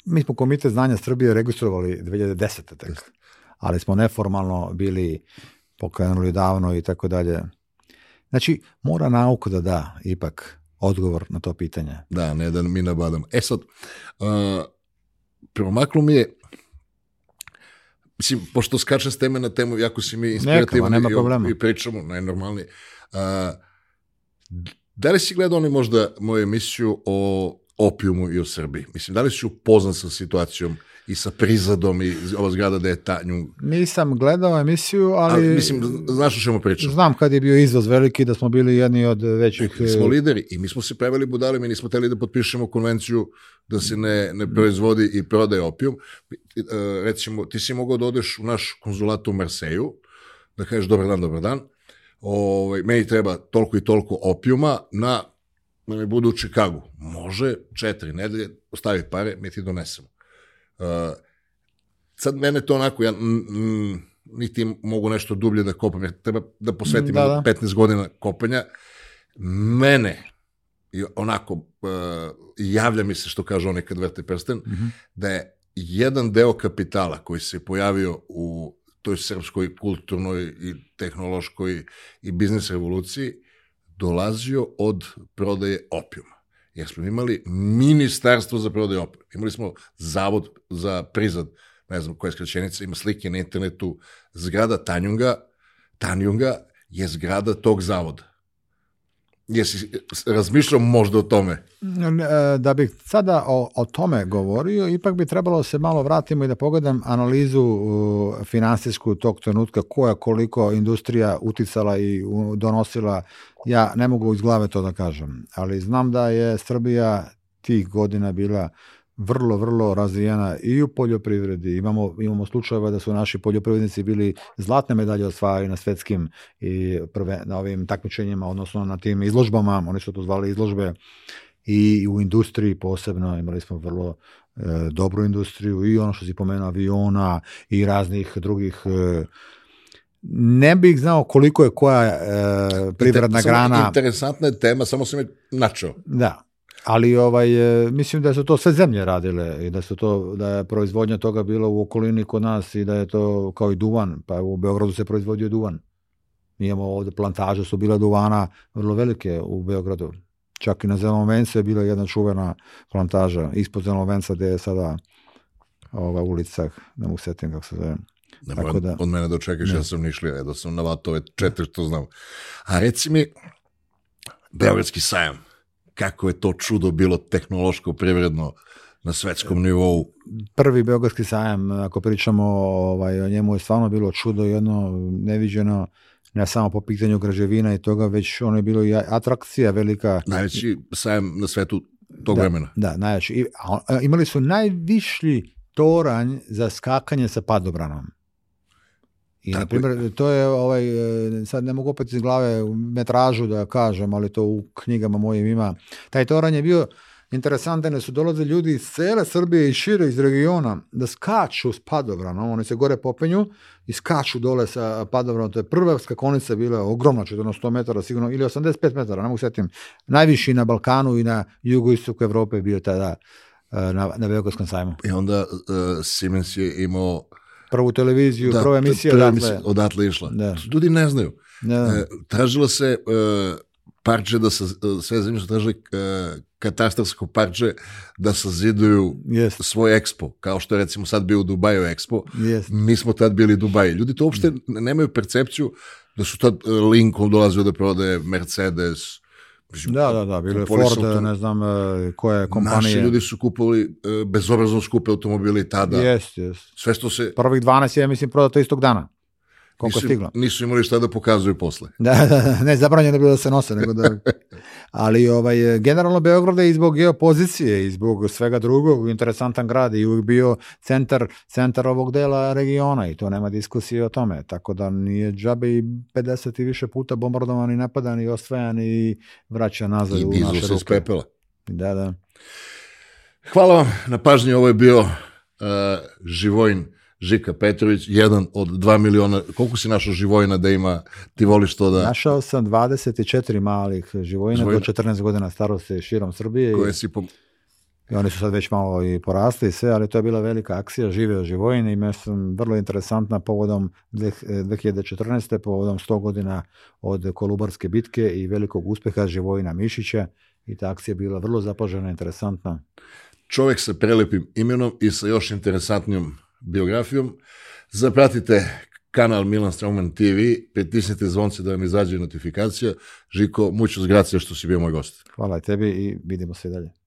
Mi smo komitet znanja Srbije registrovali 2010. tek. Jeste. Ali smo neformalno bili pokrenuli davno i tako dalje. Znači, mora nauka da da ipak odgovor na to pitanje. Da, ne da mi nabadamo. E sad, uh, promaklo mi je mislim, pošto skačem s teme na temu, jako si mi inspirativni Nekama, nema i, i pričamo, najnormalnije. A, da li si gledao oni možda moju emisiju o opijumu i o Srbiji? Mislim, da li si upoznan sa situacijom i sa prizadom i ova zgrada da je tanju. Nisam gledao emisiju, ali... ali mislim, znaš o čemu pričam. Znam kad je bio izvoz veliki da smo bili jedni od većih... Mi smo e, lideri i mi smo se preveli budali, mi nismo teli da potpišemo konvenciju da se ne, ne proizvodi i prodaje opijum. E, recimo, ti si mogao da odeš u naš konzulat u Marseju, da kažeš dobar dan, dobar dan, ovaj, meni treba toliko i toliko opijuma na na mi budu u Čikagu. Može, četiri nedelje, ostavi pare, mi ti donesemo. Uh, sad mene to onako, ja mm, mm, niti mogu nešto dublje da kopam, ja treba da posvetim da, da. 15 godina kopanja. Mene, onako, uh, javlja mi se što kaže onaj kad vrte prsten, mm -hmm. da je jedan deo kapitala koji se pojavio u toj srpskoj kulturnoj i tehnološkoj i biznis revoluciji dolazio od prodaje opijuma jer smo imali ministarstvo za prodaju opere. Imali smo zavod za prizad, ne znam koja je skraćenica, ima slike na internetu, zgrada Tanjunga, Tanjunga je zgrada tog zavoda. Jesi razmišljao možda o tome? E, da bih sada o, o tome govorio, ipak bi trebalo da se malo vratimo i da pogledam analizu finansijsku tog trenutka, koja koliko industrija uticala i donosila Ja ne mogu iz glave to da kažem, ali znam da je Srbija tih godina bila vrlo, vrlo razvijena i u poljoprivredi. Imamo, imamo slučajeva da su naši poljoprivrednici bili zlatne medalje osvajali na svetskim i prve, na ovim takmičenjima, odnosno na tim izložbama, oni su to zvali izložbe, i u industriji posebno imali smo vrlo e, dobru industriju i ono što si pomenuo aviona i raznih drugih e, ne bih znao koliko je koja e, privredna grana. Interesantna je tema, samo sam je načao. Da, ali ovaj, e, mislim da su to sve zemlje radile i da su to, da je proizvodnja toga bila u okolini kod nas i da je to kao i duvan, pa u Beogradu se proizvodio duvan. Mi imamo ovde plantaže su bila duvana vrlo velike u Beogradu. Čak i na Zelenom vencu je bila jedna čuvena plantaža ispod Zelenom venca gde je sada ova ulica, ne da mu setim kako se zove, Ne mora da. od mene da očekaš, ja sam nišlija, da sam na vatove četiri što znam. A reci mi, Beogradski sajam, kako je to čudo bilo tehnološko, privredno, na svetskom nivou. Prvi Beogradski sajam, ako pričamo ovaj, o njemu, je stvarno bilo čudo, jedno neviđeno, ne samo po pitanju građevina i toga, već ono je bilo i atrakcija velika. Najveći sajam na svetu tog da, vremena. Da, najveći. I, a, imali su najvišlji toranj za skakanje sa padobranom. I, na primjer, to je, ovaj, e, sad ne mogu opet iz glave metražu da kažem, ali to u knjigama mojim ima. Taj toranj je bio interesantan, da su dolazili ljudi iz cele Srbije i šire iz regiona da skaču s padobranom, oni se gore popenju i skaču dole sa padobranom, to je prva skakonica bila ogromna, na 100 metara sigurno, ili 85 metara, ne mogu setim, najviši na Balkanu i na jugoistoku Evrope bio tada e, na, na Beogradskom sajmu. I onda uh, Siemens je imao prvu televiziju, da, prva emisija odatle. Odatle išla. Da. Ljudi ne znaju. Da. E, tražilo se e, parče da se, sve zemlje su tražili e, katastarsko parče da saziduju yes. svoj ekspo, kao što je recimo sad bio u Dubaju ekspo. Yes. Mi smo tad bili u Dubaju. Ljudi to uopšte da. nemaju percepciju da su tad e, Lincoln dolazio da prodaje Mercedes, da, da, da, bilo je Ford, autom... ne znam koja je kompanija. Naši ljudi su kupovali e, bezobrazno skupe automobile tada. Jeste, jeste. Sve što se... Prvih 12 je, mislim, prodato istog dana koliko nisu, stiglo. Nisu imali šta da pokazuju posle. Da, da, da ne, zabranjeno je bilo da se nose, nego da... Ali ovaj, generalno Beograd je i zbog geopozicije i zbog svega drugog interesantan grad i uvijek bio centar, centar ovog dela regiona i to nema diskusije o tome. Tako da nije džabe i 50 i više puta bombardovan i napadan i osvajan i vraća nazad I u naše ruke. iz pepela. Da, da. Hvala vam na pažnji, ovo je bio uh, Živojn Žika Petrović, jedan od 2 miliona, koliko si našao živojina da ima, ti voliš to da... Našao sam 24 malih živojina, živojina. do 14 godina starosti širom Srbije. Koje i... si pom... I oni su sad već malo i porasli i sve, ali to je bila velika akcija, živeo živojine i me sam vrlo interesantna povodom 2014. Eh, povodom 100 godina od Kolubarske bitke i velikog uspeha živojina Mišića i ta akcija bila vrlo zapažena, interesantna. Čovek sa prelepim imenom i sa još interesantnijom biografijom. Zapratite kanal Milan Strauman TV, pritisnite zvonce da vam izađe notifikacija. Žiko, muću zgracija što si bio moj gost. Hvala tebi i vidimo se dalje.